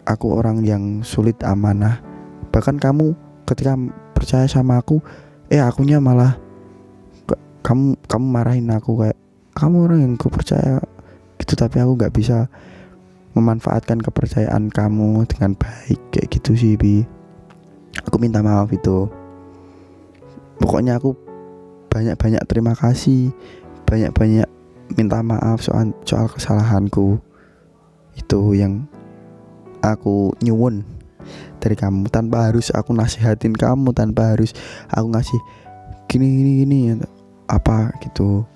[SPEAKER 1] aku orang yang sulit amanah. Bahkan kamu ketika percaya sama aku eh akunya malah kamu kamu marahin aku kayak kamu orang yang ku percaya. Gitu tapi aku nggak bisa memanfaatkan kepercayaan kamu dengan baik kayak gitu sih bi. Aku minta maaf itu. Pokoknya aku banyak-banyak terima kasih banyak-banyak minta maaf soal soal kesalahanku itu yang aku nyuwun dari kamu. Tanpa harus aku nasihatin kamu tanpa harus aku ngasih gini gini gini apa gitu.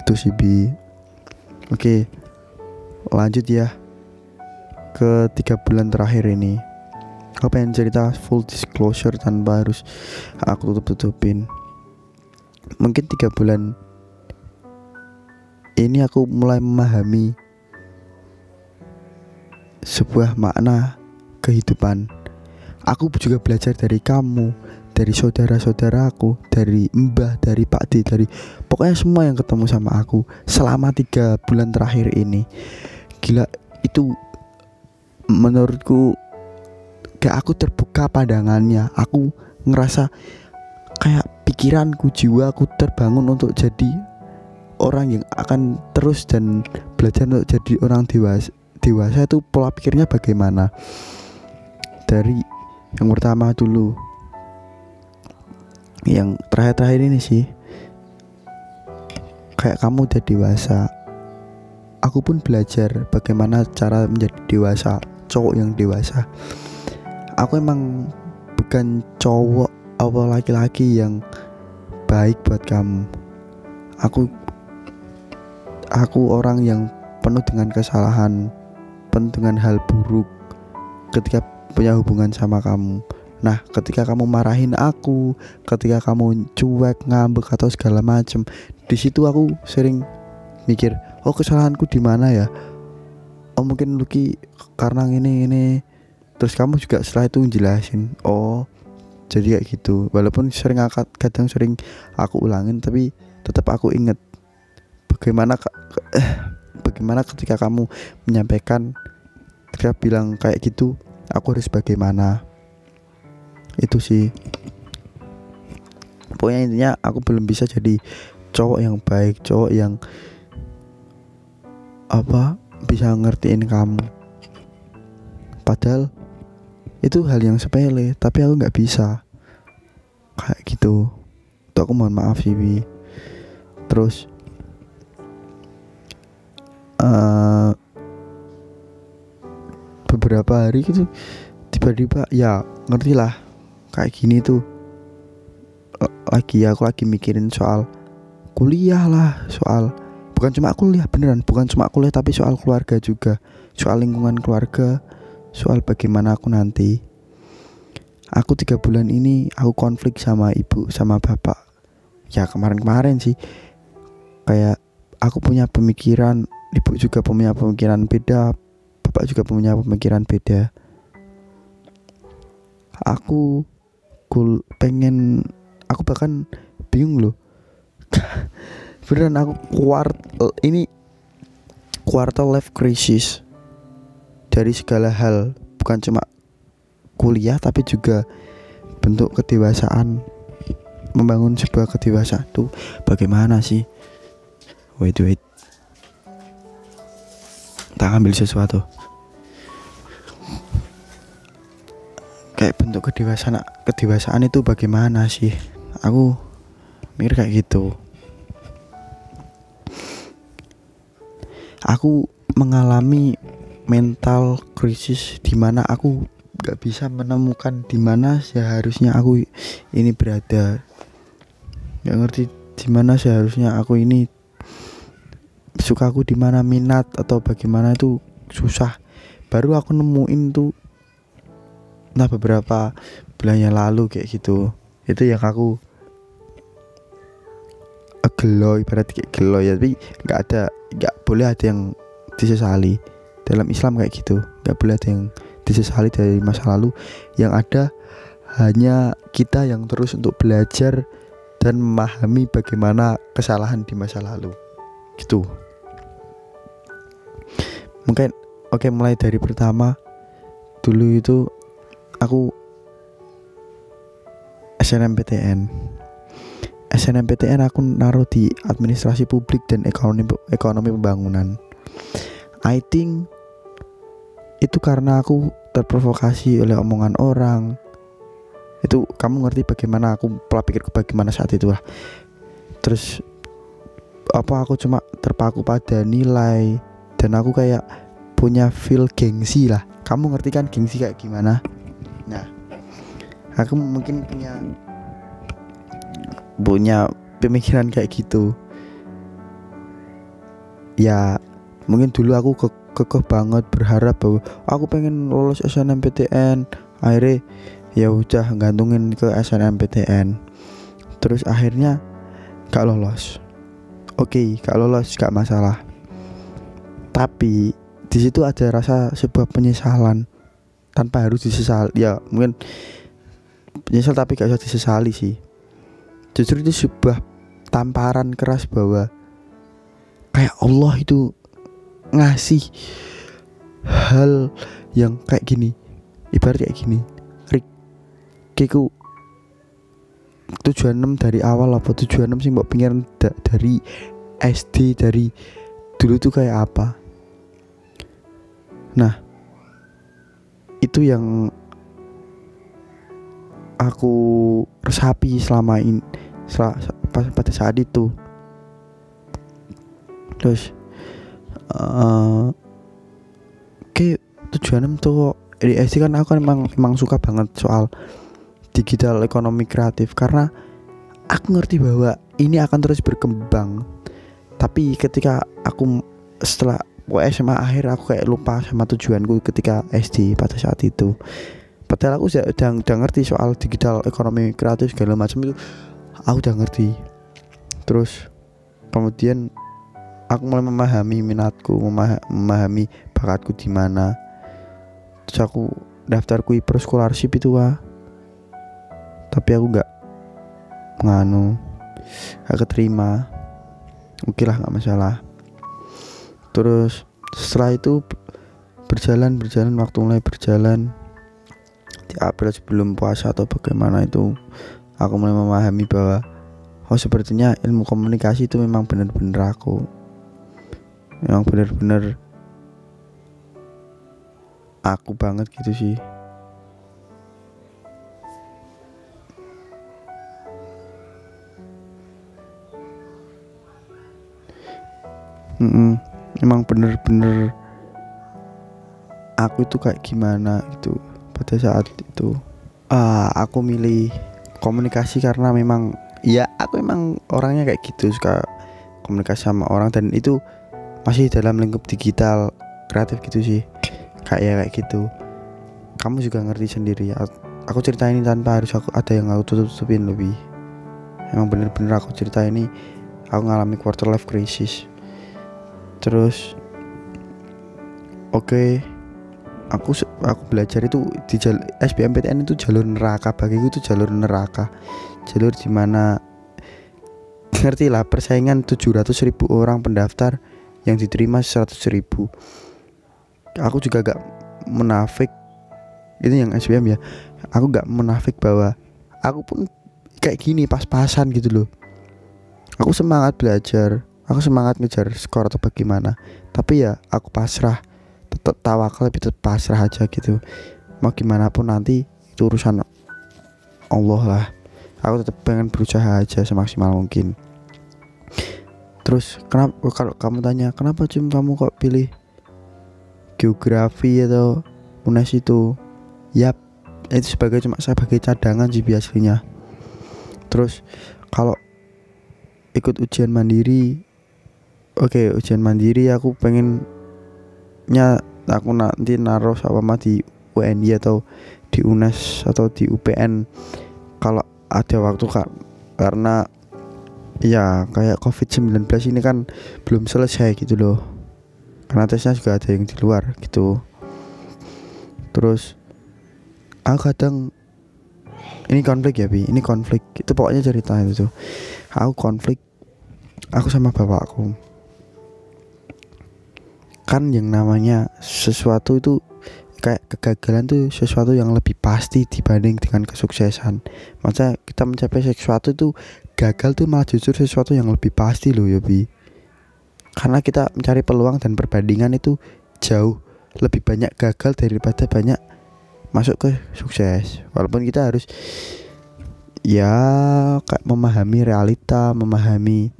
[SPEAKER 1] Itu sih bi. Oke. Lanjut ya. Ke tiga bulan terakhir ini. Aku pengen cerita full disclosure tanpa harus aku tutup tutupin mungkin tiga bulan ini aku mulai memahami sebuah makna kehidupan. Aku juga belajar dari kamu dari saudara-saudaraku, dari mbah, dari Pak D, dari pokoknya semua yang ketemu sama aku selama tiga bulan terakhir ini. Gila itu menurutku kayak aku terbuka pandangannya. Aku ngerasa kayak pikiranku jiwaku terbangun untuk jadi orang yang akan terus dan belajar untuk jadi orang dewasa dewasa itu pola pikirnya bagaimana? Dari yang pertama dulu. Yang terakhir-terakhir ini sih. Kayak kamu udah dewasa. Aku pun belajar bagaimana cara menjadi dewasa cowok yang dewasa. Aku emang bukan cowok atau laki-laki yang baik buat kamu. Aku aku orang yang penuh dengan kesalahan penuh dengan hal buruk ketika punya hubungan sama kamu Nah, ketika kamu marahin aku, ketika kamu cuek, ngambek atau segala macem, di situ aku sering mikir, oh kesalahanku di mana ya? Oh mungkin Lucky karena ini ini. Terus kamu juga setelah itu jelasin, oh jadi kayak gitu. Walaupun sering akad, kadang sering aku ulangin, tapi tetap aku inget bagaimana eh, bagaimana ketika kamu menyampaikan ketika bilang kayak gitu, aku harus bagaimana? Itu sih. Pokoknya intinya aku belum bisa jadi cowok yang baik cowok yang apa bisa ngertiin kamu. Padahal itu hal yang sepele tapi aku nggak bisa. Kayak gitu. Tuh aku mohon maaf sih Bi. terus uh, beberapa hari gitu tiba-tiba ya ngerti lah. Kayak gini tuh. Lagi aku lagi mikirin soal kuliah lah soal bukan cuma kuliah beneran bukan cuma kuliah tapi soal keluarga juga. Soal lingkungan keluarga soal bagaimana aku nanti. Aku tiga bulan ini aku konflik sama ibu sama bapak. Ya kemarin-kemarin sih. Kayak aku punya pemikiran ibu juga punya pemikiran beda bapak juga punya pemikiran beda. Aku cool pengen aku bahkan bingung loh. Beneran aku kuart ini quarter life crisis dari segala hal. Bukan cuma kuliah tapi juga bentuk kedewasaan. Membangun sebuah kedewasaan tuh bagaimana sih? Wait wait tak ambil sesuatu. Kayak bentuk kedewasaan kedewasaan itu bagaimana sih? Aku mikir kayak gitu. Aku mengalami mental krisis di mana aku gak bisa menemukan di mana seharusnya aku ini berada. Gak ngerti di mana seharusnya aku ini suka aku di mana minat atau bagaimana itu susah. Baru aku nemuin tuh nah beberapa bulan yang lalu kayak gitu. Itu yang aku gelo ibarat kayak gelo ya tapi nggak ada nggak boleh ada yang disesali. Dalam Islam kayak gitu nggak boleh ada yang disesali dari masa lalu. Yang ada hanya kita yang terus untuk belajar dan memahami bagaimana kesalahan di masa lalu. Gitu mungkin oke okay, mulai dari pertama dulu itu aku SNMPTN SNMPTN aku naruh di administrasi publik dan ekonomi ekonomi pembangunan. I think itu karena aku terprovokasi oleh omongan orang. Itu kamu ngerti bagaimana aku pola pikirku bagaimana saat itu lah terus apa aku cuma terpaku pada nilai dan aku kayak punya feel gengsi lah. Kamu ngerti kan gengsi kayak gimana? Nah aku mungkin punya punya pemikiran kayak gitu. Ya mungkin dulu aku ke kekeh banget berharap bahwa aku pengen lolos SNMPTN akhirnya ya udah gantungin ke SNMPTN terus akhirnya gak lolos. Oke okay, gak lolos gak masalah tapi di situ ada rasa sebuah penyesalan tanpa harus disesal ya mungkin menyesal tapi gak usah disesali sih. Justru itu sebuah tamparan keras bahwa kayak Allah itu ngasih hal yang kayak gini. Ibarat kayak gini. Rik kiku tujuan 6 dari awal apa tujuan 6 sih mbak pengen da dari SD dari dulu tuh kayak apa nah itu yang aku resapi selama ini pada saat itu. Terus uh, kayak tujuan tuh di SD kan aku kan emang emang suka banget soal digital ekonomi kreatif. Karena aku ngerti bahwa ini akan terus berkembang. Tapi ketika aku setelah SMA akhir aku kayak lupa sama tujuanku ketika SD pada saat itu. Padahal aku sudah, udah, udah ngerti soal digital ekonomi kreatif segala macam itu. Aku udah ngerti. Terus kemudian aku mulai memahami minatku memahami bakatku di mana. Terus aku daftar kui pro scholarship itu wah tapi aku nggak menganu gak keterima. Oke lah nggak masalah terus setelah itu berjalan berjalan waktu mulai berjalan. Di April sebelum puasa atau bagaimana itu aku mulai memahami bahwa oh sepertinya ilmu komunikasi itu memang benar-benar aku. Memang benar-benar aku banget gitu sih. Mm -mm, emang bener-bener aku itu kayak gimana gitu pada saat itu. Uh, aku milih komunikasi karena memang ya aku emang orangnya kayak gitu suka komunikasi sama orang dan itu masih dalam lingkup digital kreatif gitu sih. Kayak kayak gitu. Kamu juga ngerti sendiri ya. Aku cerita ini tanpa harus aku ada yang aku tutup tutupin lebih. Emang bener-bener aku cerita ini aku ngalami quarter life crisis terus oke okay, aku aku belajar itu di jalur SBMPTN itu jalur neraka. Bagiku itu jalur neraka. Jalur di mana ngerti lah persaingan 700 ribu orang pendaftar yang diterima 100 ribu. Aku juga gak menafik ini yang SBM ya. Aku gak menafik bahwa aku pun kayak gini pas-pasan gitu loh. Aku semangat belajar aku semangat ngejar skor atau bagaimana. Tapi ya aku pasrah. Tetap tawakal tapi tetap pasrah aja gitu. Mau gimana pun nanti itu urusan Allah lah. Aku tetap pengen berusaha aja semaksimal mungkin. Terus kenapa kalau kamu tanya kenapa cum kamu kok pilih geografi atau unes itu? Yap itu sebagai cuma sebagai cadangan sih biasanya. Terus kalau ikut ujian mandiri oke okay, ujian mandiri aku pengen nya aku nanti naruh sama di UNI atau di UNES atau di UPN kalau ada waktu kak. Karena ya kayak COVID-19 ini kan belum selesai gitu loh. Karena tesnya juga ada yang di luar gitu. Terus aku kadang ini konflik ya bi. Ini konflik. Itu pokoknya cerita itu. Aku konflik aku sama bapakku kan yang namanya sesuatu itu kayak kegagalan tuh sesuatu yang lebih pasti dibanding dengan kesuksesan. Masa kita mencapai sesuatu itu gagal tuh malah justru sesuatu yang lebih pasti loh ya bi karena kita mencari peluang dan perbandingan itu jauh lebih banyak gagal daripada banyak masuk ke sukses. Walaupun kita harus ya kayak memahami realita memahami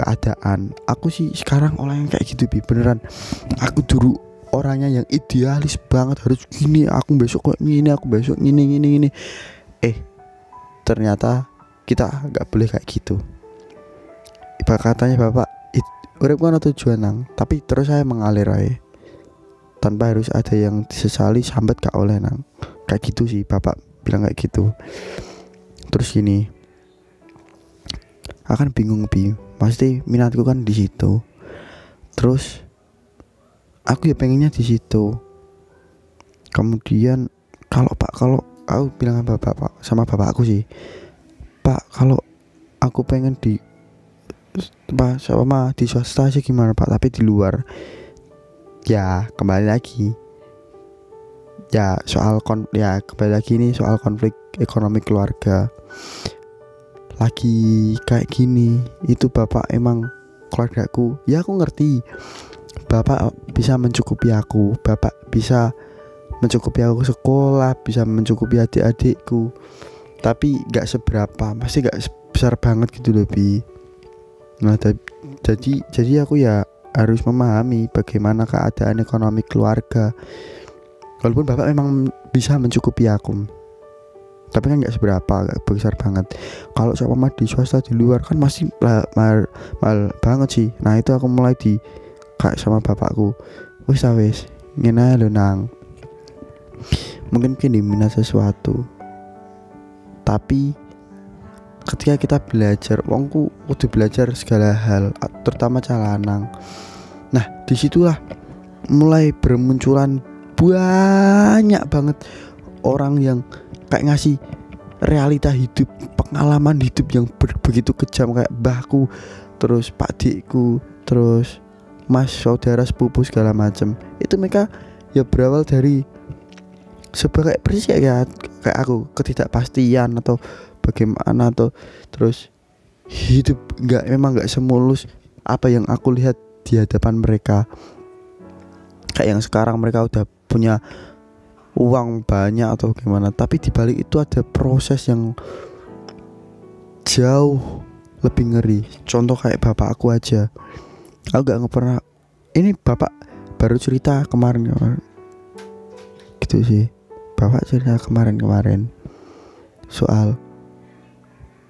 [SPEAKER 1] keadaan. Aku sih sekarang orang yang kayak gitu bi. Beneran. Aku dulu orangnya yang idealis banget harus gini aku besok kok gini aku besok gini gini gini. Eh ternyata kita nggak boleh kayak gitu. Iba katanya bapak urip kan tujuan nang. Tapi terus saya mengalir aja tanpa harus ada yang disesali sambat gak oleh nang. Kayak gitu sih bapak bilang kayak gitu. Terus gini akan bingung bi. Pasti minatku kan di situ. Terus aku ya pengennya di situ. Kemudian kalau pak kalau aku bilang sama bapak pak sama bapak aku sih pak kalau aku pengen di apa sama di swasta sih gimana pak? Tapi di luar. Ya kembali lagi. Ya soal kon ya kembali lagi nih soal konflik ekonomi keluarga lagi kayak gini itu bapak emang keluargaku. Ya aku ngerti. Bapak bisa mencukupi aku bapak bisa mencukupi aku sekolah bisa mencukupi adik-adikku. Tapi gak seberapa masih gak besar banget gitu lebih nah jadi jadi aku ya harus memahami bagaimana keadaan ekonomi keluarga. Walaupun bapak memang bisa mencukupi aku tapi kan nggak seberapa gak besar banget. Kalau seumpama di swasta di luar kan masih mahal, mahal, banget sih. Nah itu aku mulai di kayak sama bapakku. Wis ah, wis ngene lo nang. Mungkin mungkin diminat sesuatu. Tapi ketika kita belajar wongku udah belajar segala hal terutama calanang nah di situlah mulai bermunculan banyak banget orang yang kayak ngasih realita hidup pengalaman hidup yang begitu kejam kayak mbahku terus pak dikku terus mas saudara sepupu segala macam itu mereka ya berawal dari sebagai persis ya kayak aku ketidakpastian atau bagaimana atau terus hidup nggak memang nggak semulus apa yang aku lihat di hadapan mereka. Kayak yang sekarang mereka udah punya uang banyak atau gimana. Tapi dibalik itu ada proses yang jauh lebih ngeri. Contoh kayak bapak aku aja. Aku gak pernah ini bapak baru cerita kemarin kemarin. Gitu sih. Bapak cerita kemarin kemarin. Soal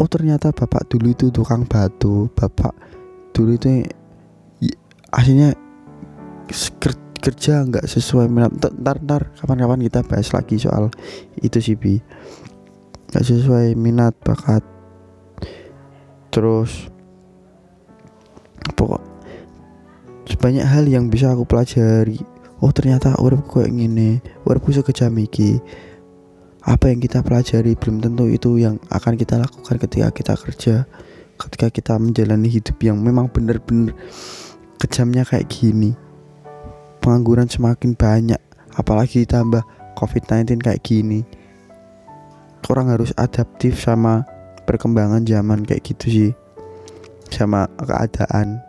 [SPEAKER 1] oh ternyata bapak dulu itu tukang batu. Bapak dulu itu aslinya kerja nggak sesuai minat. Ntar ntar kapan-kapan kita bahas lagi soal itu sih bi. Nggak sesuai minat bakat. Terus pokok banyak hal yang bisa aku pelajari. Oh ternyata uripku kayak gini. Uripku sekejam iki. Apa yang kita pelajari belum tentu itu yang akan kita lakukan ketika kita kerja. Ketika kita menjalani hidup yang memang benar-benar kejamnya kayak gini pengangguran semakin banyak apalagi ditambah covid-19 kayak gini. Orang harus adaptif sama perkembangan zaman kayak gitu sih sama keadaan.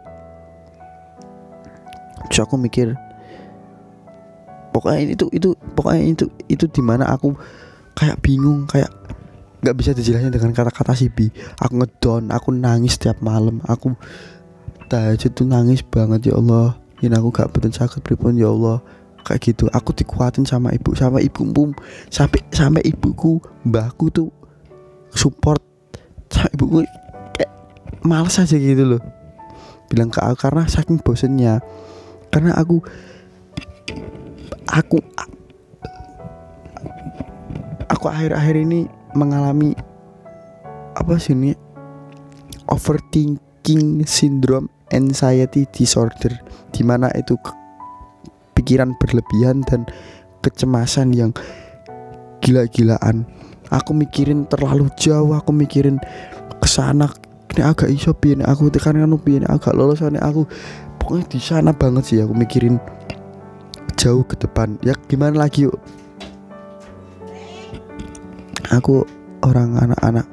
[SPEAKER 1] Terus aku mikir pokoknya itu itu pokoknya itu itu di mana aku kayak bingung kayak nggak bisa dijelasin dengan kata-kata sih bi aku ngedon aku nangis setiap malam. Aku tahajud tuh nangis banget ya Allah ini aku gak betul sakit pripun? Ya Allah kayak gitu. Aku dikuatin sama ibu sama ibu pum sampai sampai ibuku mbahku tuh support. Sama ibuku kayak males aja gitu loh. Bilang ke aku karena saking bosennya. Karena aku aku aku akhir-akhir ini mengalami apa sih ini? Overthinking syndrome anxiety disorder di mana itu pikiran berlebihan dan kecemasan yang gila-gilaan. Aku mikirin terlalu jauh aku mikirin ke sana ini agak iso aku tekan kan pian agak lolos ini aku pokoknya di sana banget sih aku mikirin jauh ke depan. Ya gimana lagi yuk? Aku orang anak-anak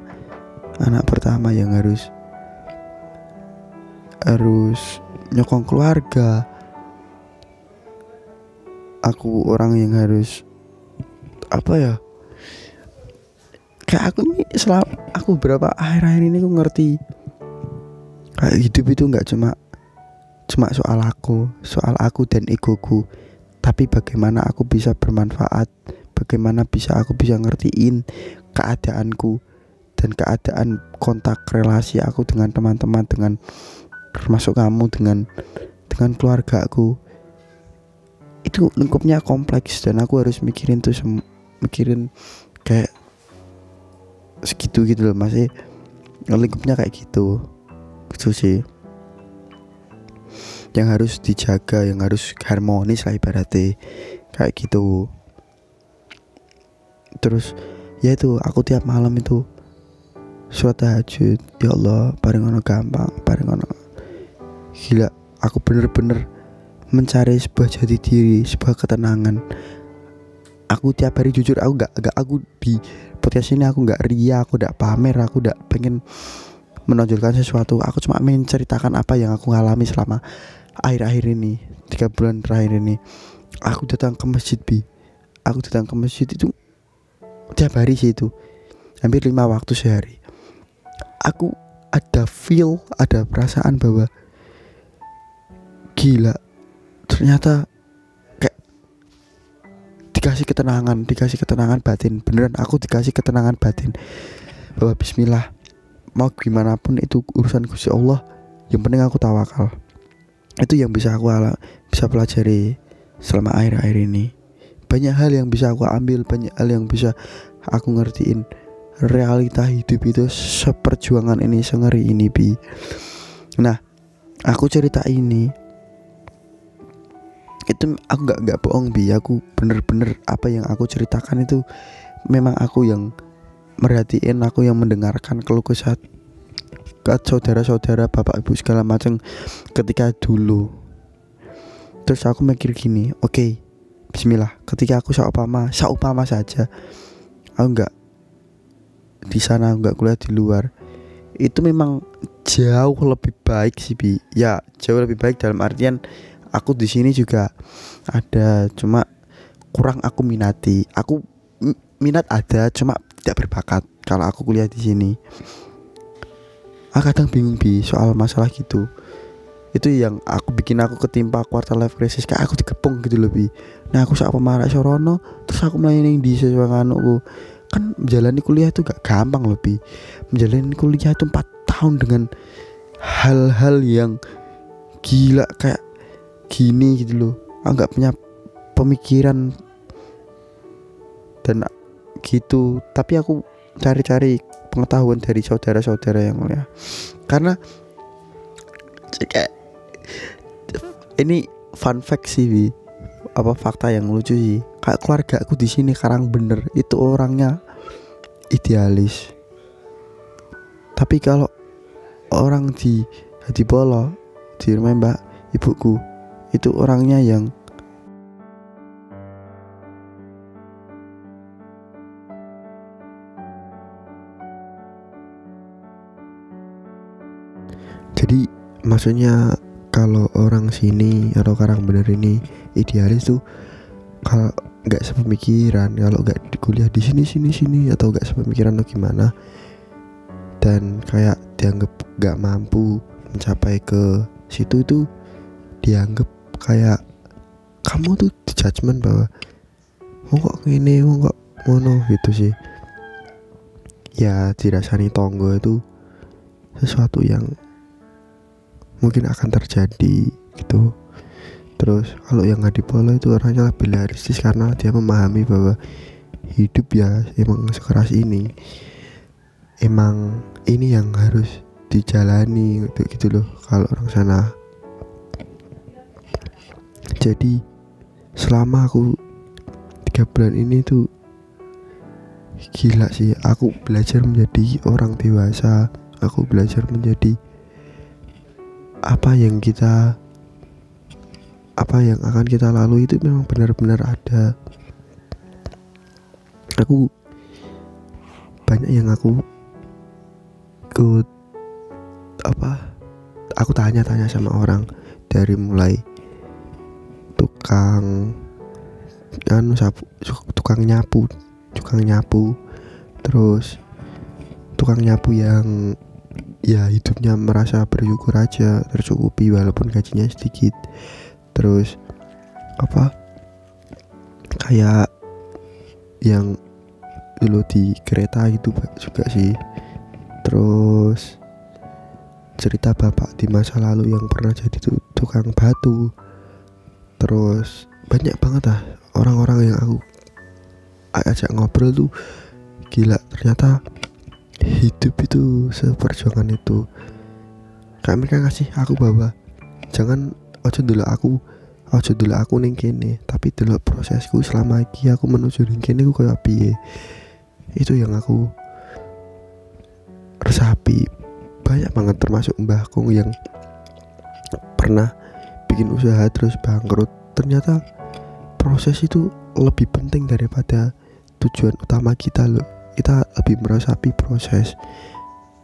[SPEAKER 1] anak pertama yang harus harus nyokong keluarga. Aku orang yang harus apa ya kayak aku nih selama aku berapa akhir-akhir ini aku ngerti. Kayak hidup itu nggak cuma cuma soal aku soal aku dan egoku tapi bagaimana aku bisa bermanfaat bagaimana bisa aku bisa ngertiin keadaanku dan keadaan kontak relasi aku dengan teman-teman dengan termasuk kamu dengan dengan keluarga aku itu lingkupnya kompleks dan aku harus mikirin tuh mikirin kayak segitu gitu loh masih lingkupnya kayak gitu gitu sih. Yang harus dijaga yang harus harmonis lah ibaratnya kayak gitu. Terus ya itu aku tiap malam itu suatu tahajud ya Allah paling ono gampang paling ono gila aku bener-bener mencari sebuah jati diri sebuah ketenangan. Aku tiap hari jujur aku gak, gak aku di podcast ini aku gak ria aku gak pamer aku gak pengen menonjolkan sesuatu. Aku cuma menceritakan apa yang aku alami selama akhir-akhir ini tiga bulan terakhir ini. Aku datang ke masjid bi. Aku datang ke masjid itu tiap hari sih itu. Hampir lima waktu sehari. Aku ada feel ada perasaan bahwa gila. Ternyata kayak
[SPEAKER 2] dikasih ketenangan dikasih ketenangan batin. Beneran aku dikasih ketenangan batin. Bahwa Bismillah. Mau gimana pun itu urusan Gusti Allah yang penting aku tawakal. Itu yang bisa aku ala, bisa pelajari selama akhir-akhir ini. Banyak hal yang bisa aku ambil banyak hal yang bisa aku ngertiin. Realita hidup itu seperjuangan ini sengeri ini bi. Nah aku cerita ini itu aku nggak nggak bohong bi. Aku bener-bener apa yang aku ceritakan itu memang aku yang merhatiin aku yang mendengarkan keluh kesah ke saudara-saudara bapak ibu segala macam ketika dulu. Terus aku mikir gini oke okay, Bismillah. Ketika aku saupama saupama saja aku nggak di sana nggak kuliah di luar. Itu memang jauh lebih baik sih bi. Ya jauh lebih baik dalam artian aku di sini juga ada cuma kurang aku minati. Aku minat ada cuma tidak berbakat kalau aku kuliah di sini. Aku kadang bingung bi soal masalah gitu. Itu yang aku bikin aku ketimpa quarter life crisis kayak aku dikepung gitu lebih nah aku saat pemarah sorono terus aku melayani di aku kan menjalani kuliah itu gak gampang lebih menjalani kuliah itu 4 tahun dengan hal-hal yang gila kayak gini gitu loh. Aku gak punya pemikiran dan gitu. Tapi aku cari-cari pengetahuan dari saudara-saudara yang mulia. Karena ini fun fact sih Bi. apa fakta yang lucu sih. Kayak keluarga aku di sini karang bener itu orangnya idealis. Tapi kalau orang di Hadi Polo di rumah mbak ibuku itu orangnya yang jadi maksudnya kalau orang sini atau karang bener ini idealis tuh kalau nggak sepemikiran kalau nggak kuliah di sini sini sini atau nggak sepemikiran atau gimana dan kayak dianggap nggak mampu mencapai ke situ itu dianggap kayak kamu tuh di judgment bahwa mau kok ini mau kok ngono gitu sih. Ya dirasani tonggo itu sesuatu yang mungkin akan terjadi gitu. Terus kalau yang nggak polo itu orangnya lebih realistis karena dia memahami bahwa hidup ya emang sekeras ini. Emang ini yang harus dijalani gitu, gitu loh kalau orang sana jadi selama aku tiga bulan ini tuh gila sih. Aku belajar menjadi orang dewasa. Aku belajar menjadi apa yang kita apa yang akan kita lalui itu memang benar-benar ada. Aku banyak yang aku ikut apa aku tanya-tanya sama orang dari mulai tukang anu sapu tukang nyapu tukang nyapu. Terus tukang nyapu yang ya hidupnya merasa bersyukur aja tercukupi walaupun gajinya sedikit. Terus apa kayak yang dulu di kereta itu juga sih. Terus cerita bapak di masa lalu yang pernah jadi tukang batu terus banyak banget lah orang-orang yang aku ajak ngobrol tuh. Gila ternyata hidup itu seperjuangan itu. Kayak mereka ngasih aku bahwa jangan ojo dulu aku ojo dulu aku neng kene tapi dulu prosesku selama ini aku menuju neng kene aku kayak piye? Itu yang aku resapi. Banyak banget termasuk mbah kong yang pernah bikin usaha terus bangkrut ternyata proses itu lebih penting daripada tujuan utama kita loh. Kita lebih meresapi proses.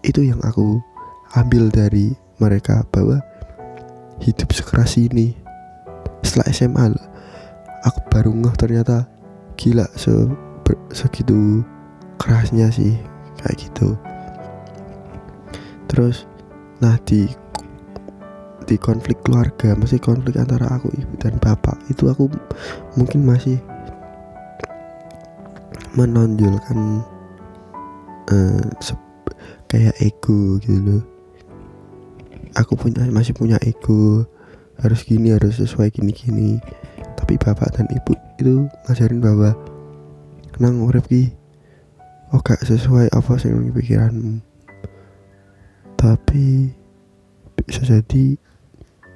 [SPEAKER 2] Itu yang aku ambil dari mereka bahwa hidup sekeras ini setelah SMA aku baru ngeh ternyata gila se segitu kerasnya sih kayak gitu. Terus nah di di konflik keluarga masih konflik antara aku ibu dan bapak itu aku mungkin masih menonjolkan uh, kayak ego gitu. Loh aku punya masih punya ego harus gini harus sesuai gini gini tapi bapak dan ibu itu ngajarin bahwa nang urip ki oh gak sesuai apa sih pikiranmu tapi bisa jadi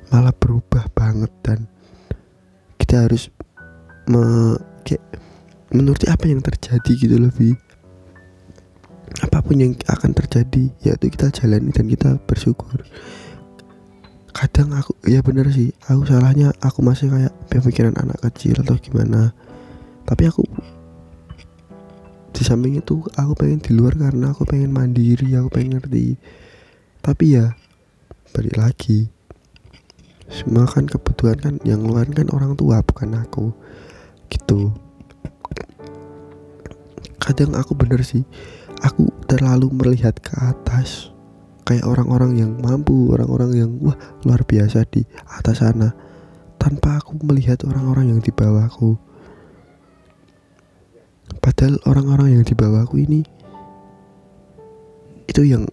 [SPEAKER 2] malah berubah banget dan kita harus me, kayak menuruti apa yang terjadi gitu lebih apa pun yang akan terjadi yaitu kita jalani dan kita bersyukur. Kadang aku ya bener sih aku salahnya aku masih kayak pemikiran anak kecil atau gimana. Tapi aku di samping itu aku pengen di luar karena aku pengen mandiri aku pengen ngerti. Tapi ya balik lagi semua kan kebutuhan kan yang luar kan orang tua bukan aku. Gitu. Kadang aku bener sih aku terlalu melihat ke atas. Kayak orang-orang yang mampu, orang-orang yang wah luar biasa di atas sana. Tanpa aku melihat orang-orang yang di bawahku. Padahal orang-orang yang di bawahku ini itu yang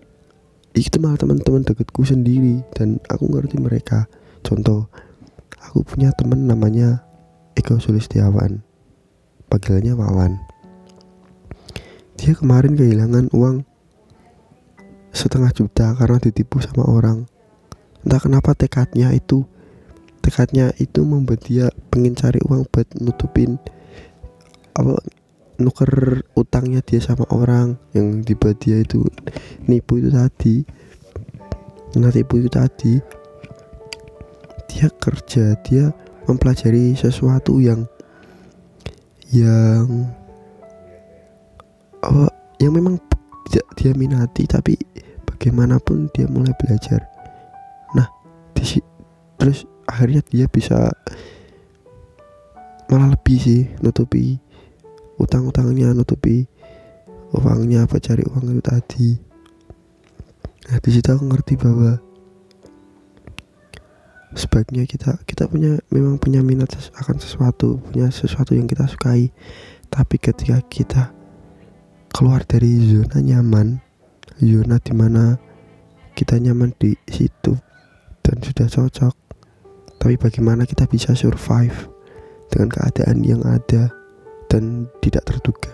[SPEAKER 2] itu malah teman-teman dekatku sendiri. Dan aku ngerti mereka. Contoh, aku punya teman namanya Eko Sulistiawan. Panggilannya Wawan. Dia kemarin kehilangan uang setengah juta karena ditipu sama orang entah kenapa tekadnya itu tekadnya itu membuat dia pengen cari uang buat nutupin apa nuker utangnya dia sama orang yang dibuat dia itu nipu itu tadi nah tipu itu tadi dia kerja dia mempelajari sesuatu yang yang apa yang memang tidak dia minati tapi bagaimanapun dia mulai belajar. Nah di terus akhirnya dia bisa malah lebih sih nutupi utang-utangnya nutupi uangnya apa cari uang itu tadi. Nah di situ aku ngerti bahwa sebaiknya kita kita punya memang punya minat akan sesuatu punya sesuatu yang kita sukai. Tapi ketika kita keluar dari zona nyaman zona di mana kita nyaman di situ dan sudah cocok tapi bagaimana kita bisa survive dengan keadaan yang ada dan tidak terduga?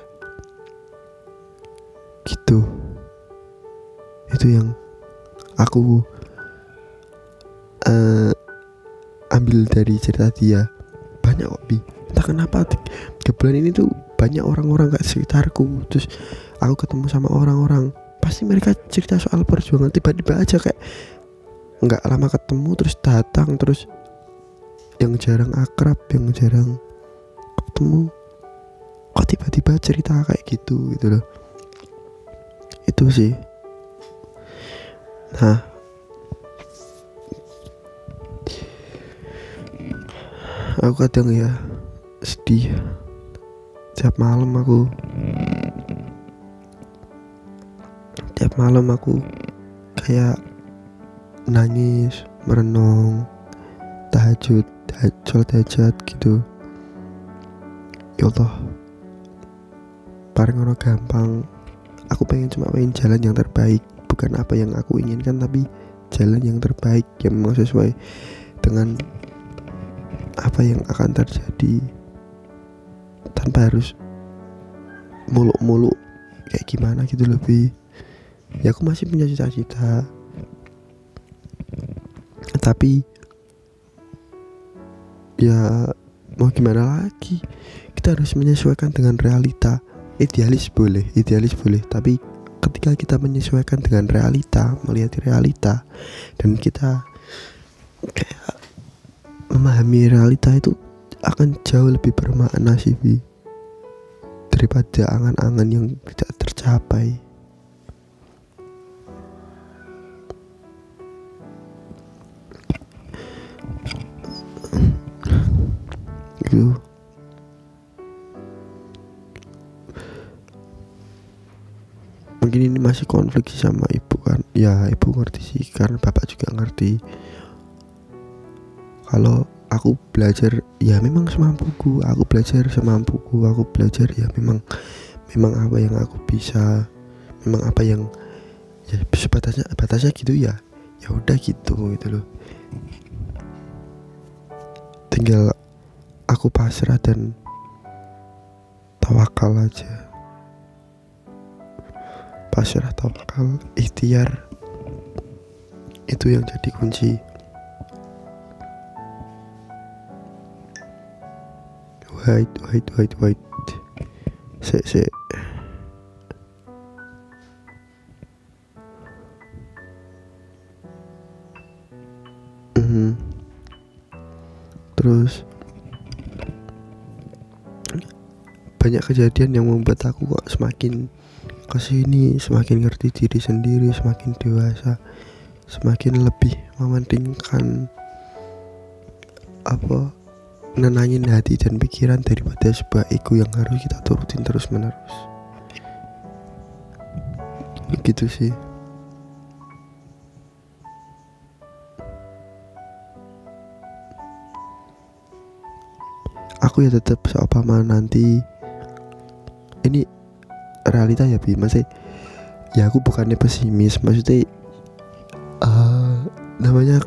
[SPEAKER 2] Gitu. Itu yang aku uh, ambil dari cerita dia. Banyak kok bi. Entah kenapa di bulan ini tuh banyak orang-orang gak sekitarku. Terus aku ketemu sama orang-orang. Pasti mereka cerita soal perjuangan. Tiba-tiba aja kayak nggak lama ketemu terus datang terus yang jarang akrab yang jarang ketemu. Kok tiba-tiba cerita kayak gitu gitu loh. Itu sih. Nah aku kadang ya sedih. Tiap malam aku tiap malam aku kayak nangis merenung tahajud sholat tahajud gitu. Ya Allah. Paling orang gampang. Aku pengen cuma pengen jalan yang terbaik bukan apa yang aku inginkan tapi jalan yang terbaik yang memang sesuai dengan apa yang akan terjadi tanpa harus muluk-muluk kayak gimana gitu lebih ya aku masih punya cita-cita. Tapi ya mau gimana lagi? Kita harus menyesuaikan dengan realita. Idealis boleh idealis boleh. Tapi ketika kita menyesuaikan dengan realita melihat realita dan kita memahami realita itu akan jauh lebih bermakna sih daripada angan-angan yang tidak tercapai. Gitu. Mungkin ini masih konflik sih sama ibu kan. Ya ibu ngerti sih karena bapak juga ngerti kalau aku belajar ya memang semampuku. Aku belajar semampuku. Aku belajar ya memang memang apa yang aku bisa memang apa yang ya sebatasnya batasnya gitu ya. Ya udah gitu gitu loh. Tinggal aku pasrah dan tawakal aja. Pasrah tawakal ikhtiar itu yang jadi kunci wait wait wait wait se se Mhm. terus banyak kejadian yang membuat aku kok semakin ke sini semakin ngerti diri sendiri semakin dewasa semakin lebih mementingkan apa nenangin hati dan pikiran daripada sebuah ego yang harus kita turutin terus menerus gitu sih. Aku ya tetap seumpama nanti. Ini realita ya bi. Masih ya aku bukannya pesimis. Maksudnya eh, namanya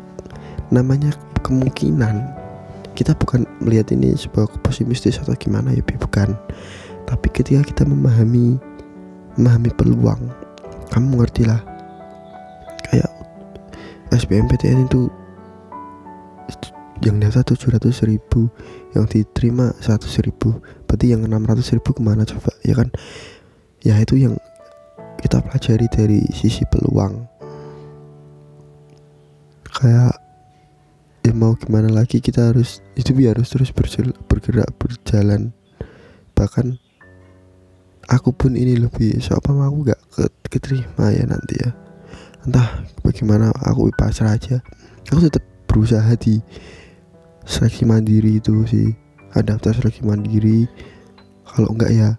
[SPEAKER 2] namanya kemungkinan kita bukan melihat ini sebuah pesimistis atau gimana ya bukan. Tapi ketika kita memahami memahami peluang kamu ngerti lah kayak SBMPTN itu yang daftar 700 ribu yang diterima 100 ribu berarti yang 600 ribu ke mana coba ya kan? Ya itu yang kita pelajari dari sisi peluang. Kayak ya mau gimana lagi kita harus itu harus terus bergerak berjalan. Bahkan aku pun ini lebih siapa mau aku gak ke- keterima ya nanti ya. Entah bagaimana aku pasrah aja. Aku tetap berusaha di seleksi mandiri itu sih. Ada daftar seleksi mandiri. Kalau enggak ya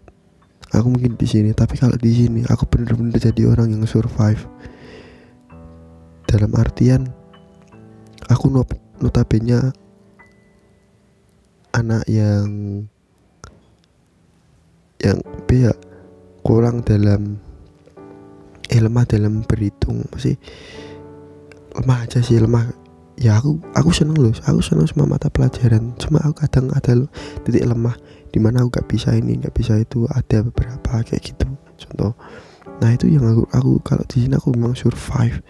[SPEAKER 2] aku mungkin di sini. Tapi kalau di sini aku bener-bener jadi orang yang survive. Dalam artian aku not notabene anak yang yang ya kurang dalam eh dalam berhitung masih lemah aja sih lemah. Ya aku aku seneng loh aku seneng semua mata pelajaran. Cuma aku kadang ada titik lemah di mana aku gak bisa ini gak bisa itu ada beberapa kayak gitu. Contoh nah itu yang aku aku kalau di sini aku memang survive.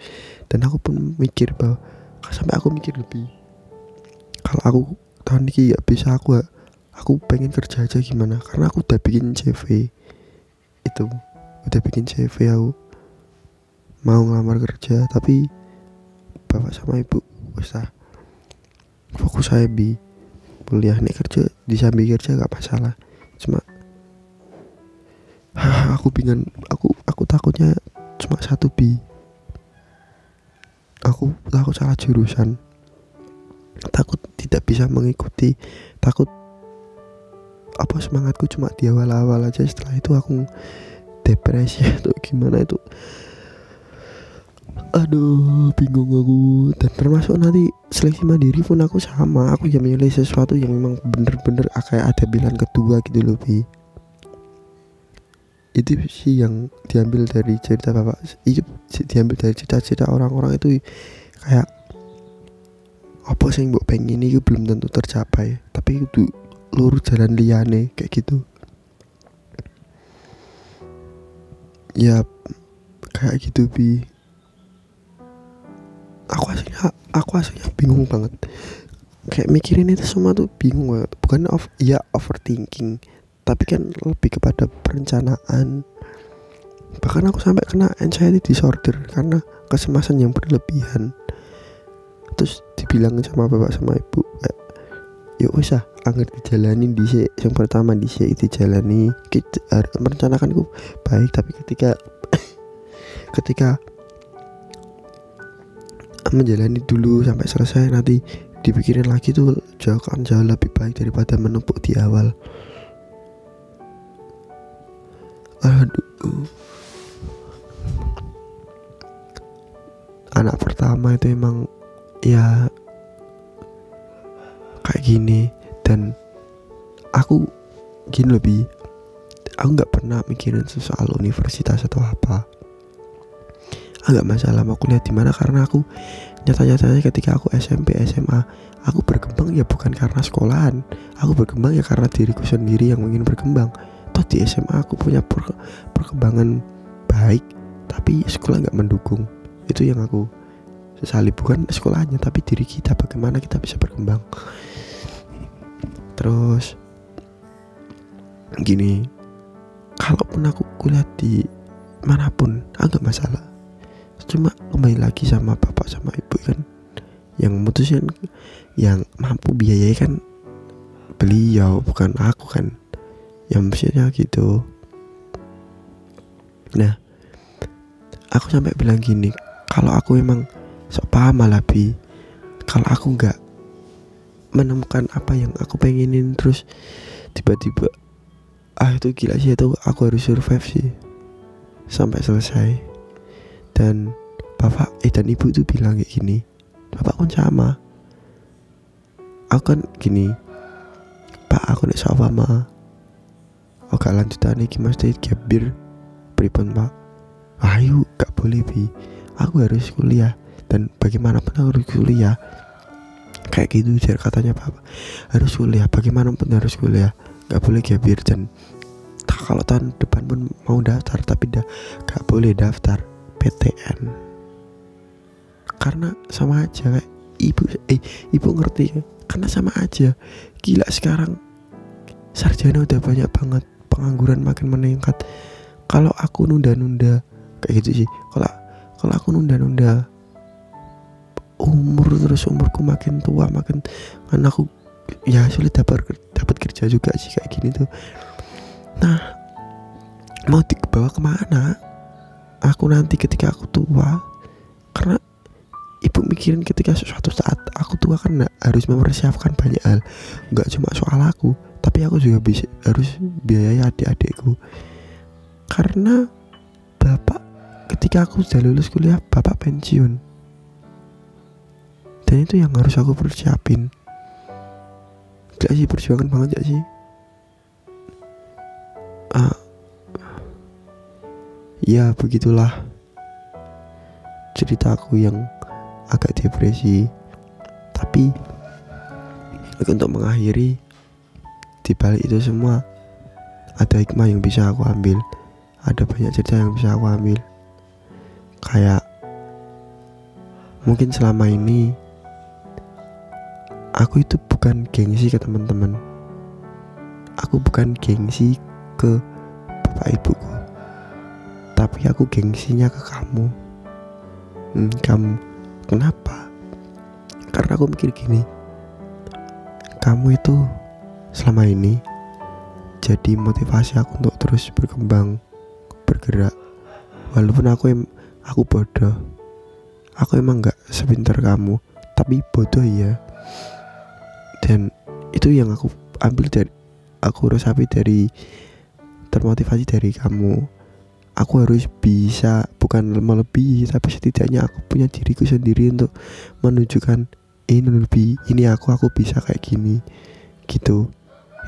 [SPEAKER 2] Dan aku pun mikir bahwa sampai aku mikir lebih kalau aku tahun ini gak bisa aku aku pengen kerja aja gimana? Karena aku udah bikin CV itu udah bikin CV aku. Mau ngelamar kerja tapi bapak sama ibu wes lah. Fokus saya bi kuliah nih kerja di sambil kerja gak masalah. Cuma aku bingung. Aku aku takutnya cuma satu bi aku takut salah jurusan takut tidak bisa mengikuti takut apa semangatku cuma di awal-awal aja. Setelah itu aku depresi atau gimana itu aduh bingung aku. Dan termasuk nanti seleksi mandiri pun aku sama aku ya milih sesuatu yang memang bener-bener kayak ada pilihan kedua gitu loh bi. Itu sih yang diambil dari cerita bapak. Itu diambil dari cerita-cerita orang-orang itu kayak apa sih yang mbok pengen? Ini belum tentu tercapai. Tapi itu lurus jalan liane kayak gitu. Ya kayak gitu bi. Aku aslinya aku aslinya bingung banget. Kayak mikirin itu semua tuh bingung banget. Bukan of ya overthinking. Tapi kan lebih kepada perencanaan. Bahkan aku sampai kena anxiety disorder karena kecemasan yang berlebihan terus dibilangin sama bapak sama ibu kayak ya usah anggar dijalanin di yang pertama di itu jalani kita merencanakanku baik tapi ketika ketika menjalani dulu sampai selesai nanti dipikirin lagi tuh jauh kan jauh lebih baik daripada menumpuk di awal. Aduh. Anak pertama itu emang ya kayak gini. Dan aku gini lebih aku nggak pernah mikirin soal universitas atau apa. Agak masalah mau kuliah di mana karena aku nyata-nyatanya ketika aku SMP SMA aku berkembang ya bukan karena sekolahan. Aku berkembang ya karena diriku sendiri yang ingin berkembang. Toh di SMA aku punya per perkembangan baik tapi sekolah nggak mendukung. Itu yang aku sesali bukan sekolahnya tapi diri kita bagaimana kita bisa berkembang. Terus gini kalaupun aku kuliah di mana pun agak masalah. Cuma kembali lagi sama bapak sama ibu kan. Yang memutuskan yang mampu biayai kan. Beliau bukan aku kan. Yang maksudnya gitu. Nah aku sampai bilang gini kalau aku emang sok paham malah bi kalau aku nggak menemukan apa yang aku pengenin terus tiba-tiba ah itu gila sih itu aku harus survive sih. Sampai selesai. Dan bapak eh dan ibu tuh bilang kayak gini bapak pun sama. Aku kan gini pak aku nih sama mah oke lanjutan nih mas tadi gabir pripun pak? Ayo gak boleh bi. Aku harus kuliah dan bagaimanapun harus kuliah. Kayak gitu jar katanya bapak. Harus kuliah. Bagaimanapun harus kuliah. Gak boleh gabir dan kalau tahun depan pun mau daftar tapi dah gak boleh daftar. PTN karena sama aja kayak ibu eh ibu ngerti ya. Karena sama aja. Gila sekarang sarjana udah banyak banget. Pengangguran makin meningkat. Kalau aku nunda-nunda kayak gitu sih. Kalau kalau aku nunda-nunda umur terus umurku makin tua makin kan aku ya sulit dapat dapat kerja juga sih kayak gini tuh. Nah mau dibawa ke mana? Aku nanti ketika aku tua karena ibu mikirin ketika suatu saat aku tua kan harus mempersiapkan banyak hal. Nggak cuma soal aku tapi aku juga bisa harus biayai adik-adikku. Karena bapak ketika aku sudah lulus kuliah bapak pensiun dan itu yang harus aku persiapin. Gak sih perjuangan banget gak sih? Uh, ya begitulah ceritaku yang agak depresi. Tapi untuk mengakhiri di balik itu semua ada hikmah yang bisa aku ambil. Ada banyak cerita yang bisa aku ambil. Kayak mungkin selama ini aku itu bukan gengsi ke teman-teman. Aku bukan gengsi ke bapak ibuku. Tapi aku gengsinya ke kamu. Hmm, kamu. Kenapa? Karena aku mikir gini. Kamu itu selama ini jadi motivasi aku untuk terus berkembang bergerak. Walaupun aku em aku bodoh. Aku emang nggak sepintar kamu tapi bodoh ya dan itu yang aku ambil dari aku resapi dari termotivasi dari kamu. Aku harus bisa bukan melebihi tapi setidaknya aku punya diriku sendiri untuk menunjukkan ini lebih ini aku aku bisa kayak gini gitu.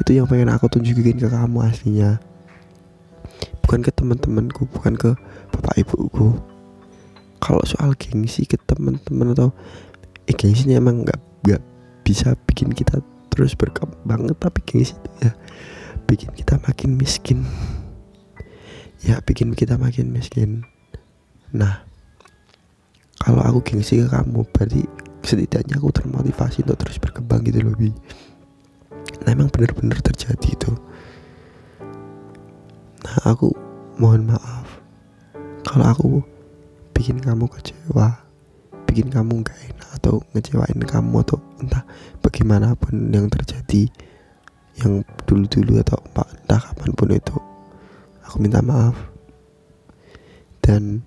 [SPEAKER 2] Itu yang pengen aku tunjukin ke kamu aslinya. Bukan ke teman-temanku bukan ke bapak ibuku. Kalau soal gengsi ke teman-teman atau eh gengsinya emang nggak nggak bisa bikin kita terus berkembang tapi gengsi itu ya. Bikin kita makin miskin. Ya bikin kita makin miskin. Nah kalau aku gengsi ke kamu berarti setidaknya aku termotivasi untuk terus berkembang gitu loh bi. Nah emang bener-bener terjadi itu. Nah aku mohon maaf. Kalau aku bikin kamu kecewa bikin kamu gak enak atau ngecewain kamu atau entah bagaimanapun yang terjadi yang dulu-dulu atau entah kapan pun itu aku minta maaf. Dan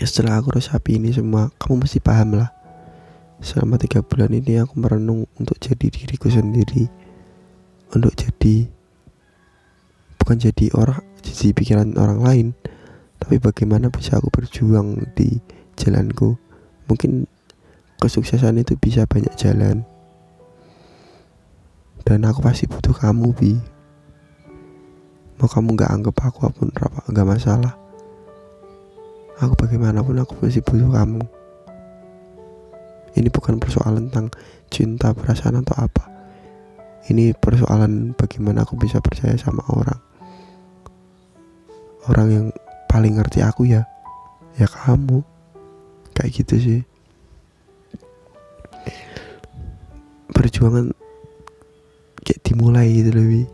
[SPEAKER 2] setelah aku resapi ini semua kamu mesti paham lah. Selama tiga bulan ini aku merenung untuk jadi diriku sendiri untuk jadi bukan jadi orang jadi pikiran orang lain tapi bagaimana bisa aku berjuang di jalanku mungkin kesuksesan itu bisa banyak jalan. Dan aku pasti butuh kamu bi. Mau kamu nggak anggap aku apa pun apa nggak masalah. Aku bagaimanapun aku masih butuh kamu. Ini bukan persoalan tentang cinta perasaan atau apa. Ini persoalan bagaimana aku bisa percaya sama orang. Orang yang paling ngerti aku ya ya kamu kayak gitu sih. Perjuangan kayak dimulai gitu lebih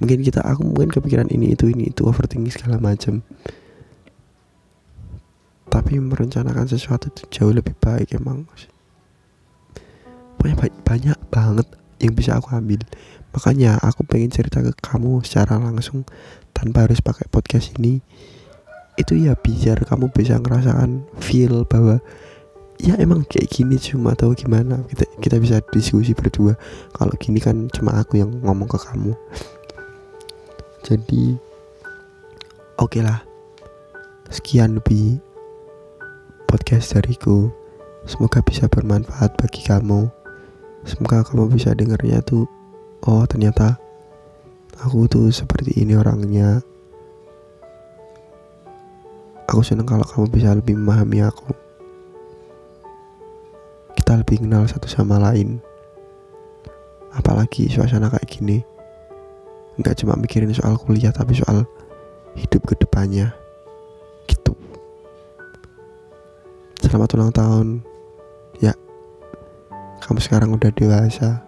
[SPEAKER 2] mungkin kita aku mungkin kepikiran ini itu ini itu overthinking segala macam. Tapi merencanakan sesuatu itu jauh lebih baik emang banyak banyak banget yang bisa aku ambil. Makanya aku pengen cerita ke kamu secara langsung tanpa harus pakai podcast ini itu ya biar kamu bisa ngerasakan feel bahwa ya emang kayak gini cuma atau gimana? Kita kita bisa diskusi berdua. Kalau gini kan cuma aku yang ngomong ke kamu. Jadi oke okay lah. Sekian lebih podcast dariku. Semoga bisa bermanfaat bagi kamu. Semoga kamu bisa dengarnya tuh oh ternyata aku tuh seperti ini orangnya aku seneng kalau kamu bisa lebih memahami aku. Kita lebih kenal satu sama lain. Apalagi suasana kayak gini. Nggak cuma mikirin soal kuliah tapi soal hidup ke depannya gitu. Selamat ulang tahun. Ya kamu sekarang udah dewasa.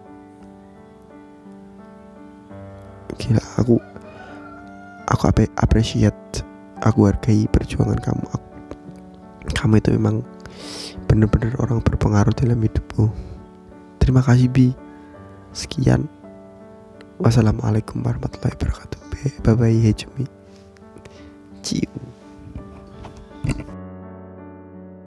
[SPEAKER 2] Gila aku aku ap appreciate aku hargai perjuangan kamu. Kamu itu memang benar-benar orang berpengaruh dalam hidupku. Terima kasih bi. Sekian. Wassalamualaikum warahmatullahi wabarakatuh. Bye bye hejumi cium.